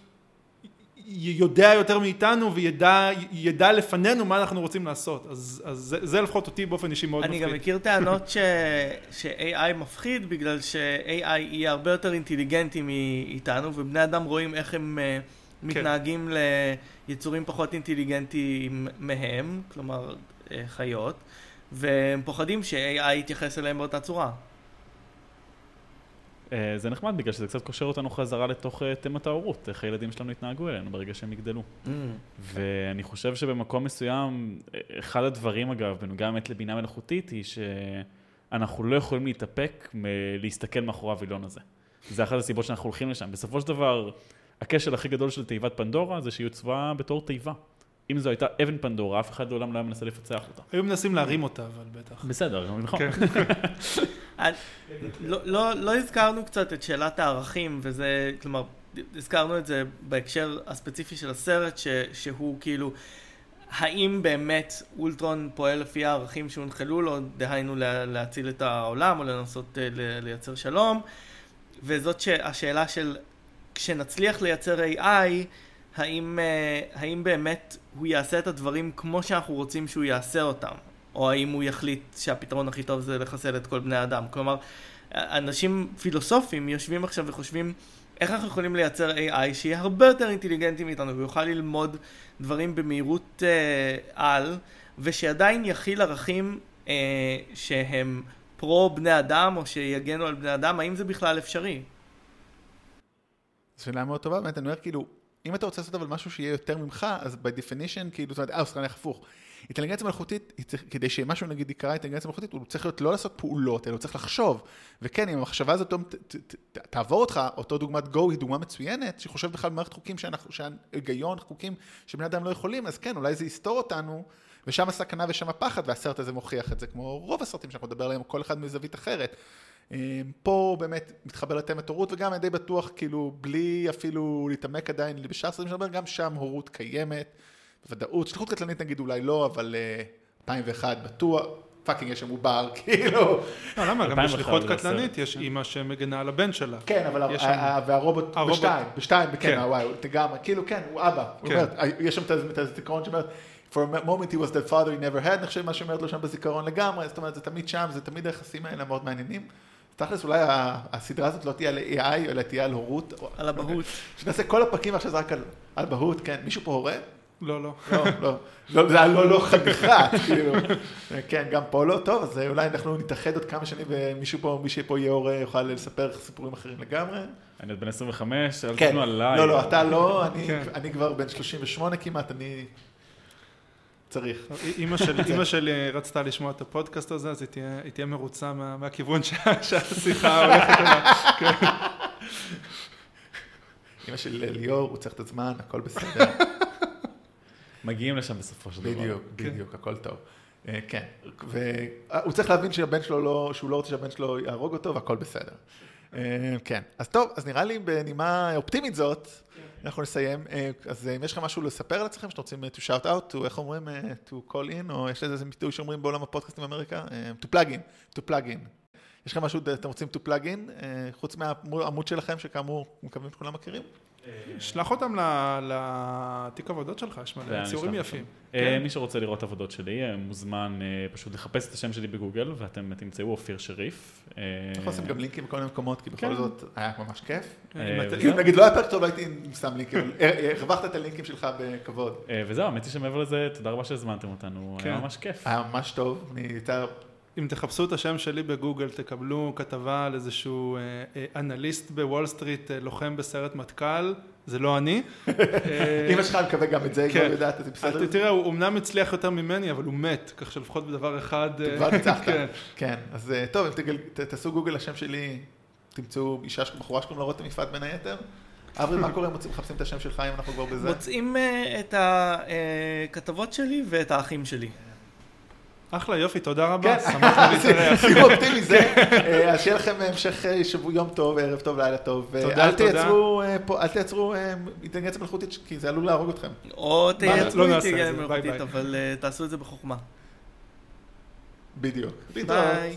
יודע יותר מאיתנו וידע לפנינו מה אנחנו רוצים לעשות. אז, אז זה, זה לפחות אותי באופן אישי מאוד אני מפחיד. אני גם מכיר טענות ש, ש-AI מפחיד בגלל ש-AI היא הרבה יותר אינטליגנטי מאיתנו, ובני אדם רואים איך הם uh, מתנהגים כן. ליצורים פחות אינטליגנטיים מהם, כלומר uh, חיות, והם פוחדים ש-AI יתייחס אליהם באותה צורה. זה נחמד בגלל שזה קצת קושר אותנו חזרה לתוך תמת ההורות, איך הילדים שלנו יתנהגו אלינו ברגע שהם יגדלו. Mm. ואני חושב שבמקום מסוים, אחד הדברים אגב, בנוגע באמת לבינה מלאכותית, היא שאנחנו לא יכולים להתאפק מלהסתכל מאחורי הווילון הזה. זה אחת הסיבות שאנחנו הולכים לשם. בסופו של דבר, הכשל הכי גדול של תיבת פנדורה זה שהיא הוצבה בתור תיבה. אם זו הייתה אבן פנדורה, אף אחד לעולם לא היה מנסה לפצח אותה. היו מנסים להרים אותה, אבל בטח. בסדר, נכון. לא, לא, לא הזכרנו קצת את שאלת הערכים, וזה, כלומר, הזכרנו את זה בהקשר הספציפי של הסרט, ש, שהוא כאילו, האם באמת אולטרון פועל לפי הערכים שהונחלו לו, דהיינו לה, להציל את העולם או לנסות לייצר שלום, וזאת השאלה של כשנצליח לייצר AI, האם, האם באמת הוא יעשה את הדברים כמו שאנחנו רוצים שהוא יעשה אותם, או האם הוא יחליט שהפתרון הכי טוב זה לחסל את כל בני האדם. כלומר, אנשים פילוסופים יושבים עכשיו וחושבים איך אנחנו יכולים לייצר AI שיהיה הרבה יותר אינטליגנטי מאיתנו ויוכל ללמוד דברים במהירות אה, על, ושעדיין יכיל ערכים אה, שהם פרו בני אדם או שיגנו על בני אדם, האם זה בכלל אפשרי? שאלה מאוד טובה, באמת, אני אומר כאילו, אם אתה רוצה לעשות אבל משהו שיהיה יותר ממך, אז by definition, כאילו, זאת אומרת, אה, סליחה, הפוך. אינטליגנציה מלאכותית, כדי שמשהו נגיד יקרא אינטליגנציה מלאכותית, הוא צריך להיות לא לעשות פעולות, אלא הוא צריך לחשוב. וכן, אם המחשבה הזאת תעבור אותך, אותו דוגמת Go היא דוגמה מצוינת, שחושב בכלל במערכת חוקים שאנחנו, שההיגיון, חוקים שבני אדם לא יכולים, אז כן, אולי זה יסתור אותנו, ושם הסכנה ושם הפחד, והסרט הזה מוכיח את זה, כמו רוב הסרטים שאנחנו נדבר עליהם, כל אחד מזווית אחרת. אה, פה באמת מתחבר לתמת הורות, וגם אני די בטוח, כאילו, בלי אפילו להתעמק עדיין בשאר סרטים שאני אומר, גם שם הורות קיימת, בוודאות. שליחות קטלנית נגיד אולי לא, אבל אה, 2001 בטוח, fucking יש שם עובר, כאילו. לא, למה? גם 2001 בשליחות זה קטלנית. יש אימא שמגנה על הבן שלה. כן, אבל והרובוט הרובוט- בשתיים, בשתיים, כן. כן, וואי, לגמרי, כאילו, כן, הוא אבא. כן. אומר, יש שם את הזיכרון שאומר, for a moment he was the father he never had, אני חושב מה שאומרת לו שם בזיכרון לגמרי, זאת אומרת, זה תמיד שם, זה תמיד היחסים האלה מאוד מעניינים. תכלס, אולי הסדרה הזאת לא תהיה על AI, אלא תהיה על הורות. על אבהות. שנעשה כל הפרקים עכשיו זה רק על- על בהות, כן, מישהו פה הורה? לא, לא. לא, לא, לא, זה היה לא, לא נחרץ, כאילו, כן, גם פה לא, טוב, אז אולי אנחנו נתאחד עוד כמה שנים ומישהו פה, מי שפה יהיה הורה יוכל לספר סיפורים אחרים לגמרי. אני עוד בן 25, אל כן, תתנו עליי. לא, לא, אתה לא, אני, כן. אני כבר בן 38 כמעט, אני צריך. אימא שלי, אימא שלי רצתה לשמוע את הפודקאסט הזה, אז היא תהיה, היא תהיה מרוצה מה, מהכיוון שה- שהשיחה הולכת אליו. אמא של ליאור, הוא צריך את הזמן, הכל בסדר. מגיעים לשם בסופו של דבר. בדיוק, כן. בדיוק, הכל טוב. אה, כן, והוא צריך להבין שהבן שלו לא, שהוא לא רוצה שהבן שלו יהרוג אותו, והכל בסדר. אה, כן, אז טוב, אז נראה לי בנימה אופטימית זאת, אנחנו נסיים. אה, אז אה, אם יש לכם משהו לספר על עצמכם, שאתם רוצים אה, to shout out, to, איך אומרים, to call in, או יש איזה ביטוי שאומרים בעולם הפודקאסטים באמריקה? to plug in, to plug in. יש לכם משהו שאתם רוצים to plug in, חוץ מהעמוד שלכם, שכאמור, מקווים שכולם מכירים? שלח אותם ל- לתיק עבודות שלך, יש מלא ציורים יפים. אה, כן. מי שרוצה לראות עבודות שלי, אה, מוזמן אה, פשוט לחפש את השם שלי בגוגל, ואתם תמצאו אופיר שריף. אה, אנחנו עושים גם לינקים בכל מיני מקומות, כי בכל כן. זאת היה ממש כיף. אם אתה- נגיד לא היה פרק טוב, לא הייתי שם לינקים, הרווחת את הלינקים שלך בכבוד. וזהו, האמת היא שמעבר לזה, תודה רבה שהזמנתם אותנו, היה כן. ממש כיף. היה ממש טוב, אני יותר... אם תחפשו את השם שלי בגוגל, תקבלו כתבה על איזשהו אה, אה, אנליסט בוול סטריט, אה, לוחם בסרט מטכ"ל, זה לא אני. אמא שלך, מקווה גם את זה, היא כבר כן. יודעת, אז היא בסדר. תראה, הוא אמנם הצליח יותר ממני, אבל הוא מת, כך שלפחות בדבר אחד... כבר ניצחת. כן. כן, אז טוב, אם תעשו גוגל לשם שלי, תמצאו אישה, בחורה שקוראים לה רותם יפעת בין היתר. אברי, מה קורה אם מוצאים- מחפשים את השם שלך, אם אנחנו כבר בזה? מוצאים את הכתבות שלי ואת האחים שלי. אחלה, יופי, תודה רבה. כן, שמחנו להתארח. סיום אופטימי זה. אה, אז שיהיה לכם המשך אה, שבוע, יום טוב, ערב טוב, לילה טוב. אה, תודה, תודה. תייצרו, אה, פה- אל תייצרו אה, אינטליגנציה מלאכותית, כי זה עלול להרוג אתכם. או תייצרו לא זה, ביי מלאכותית. אבל אה, תעשו את זה בחוכמה. בדיוק. ביי.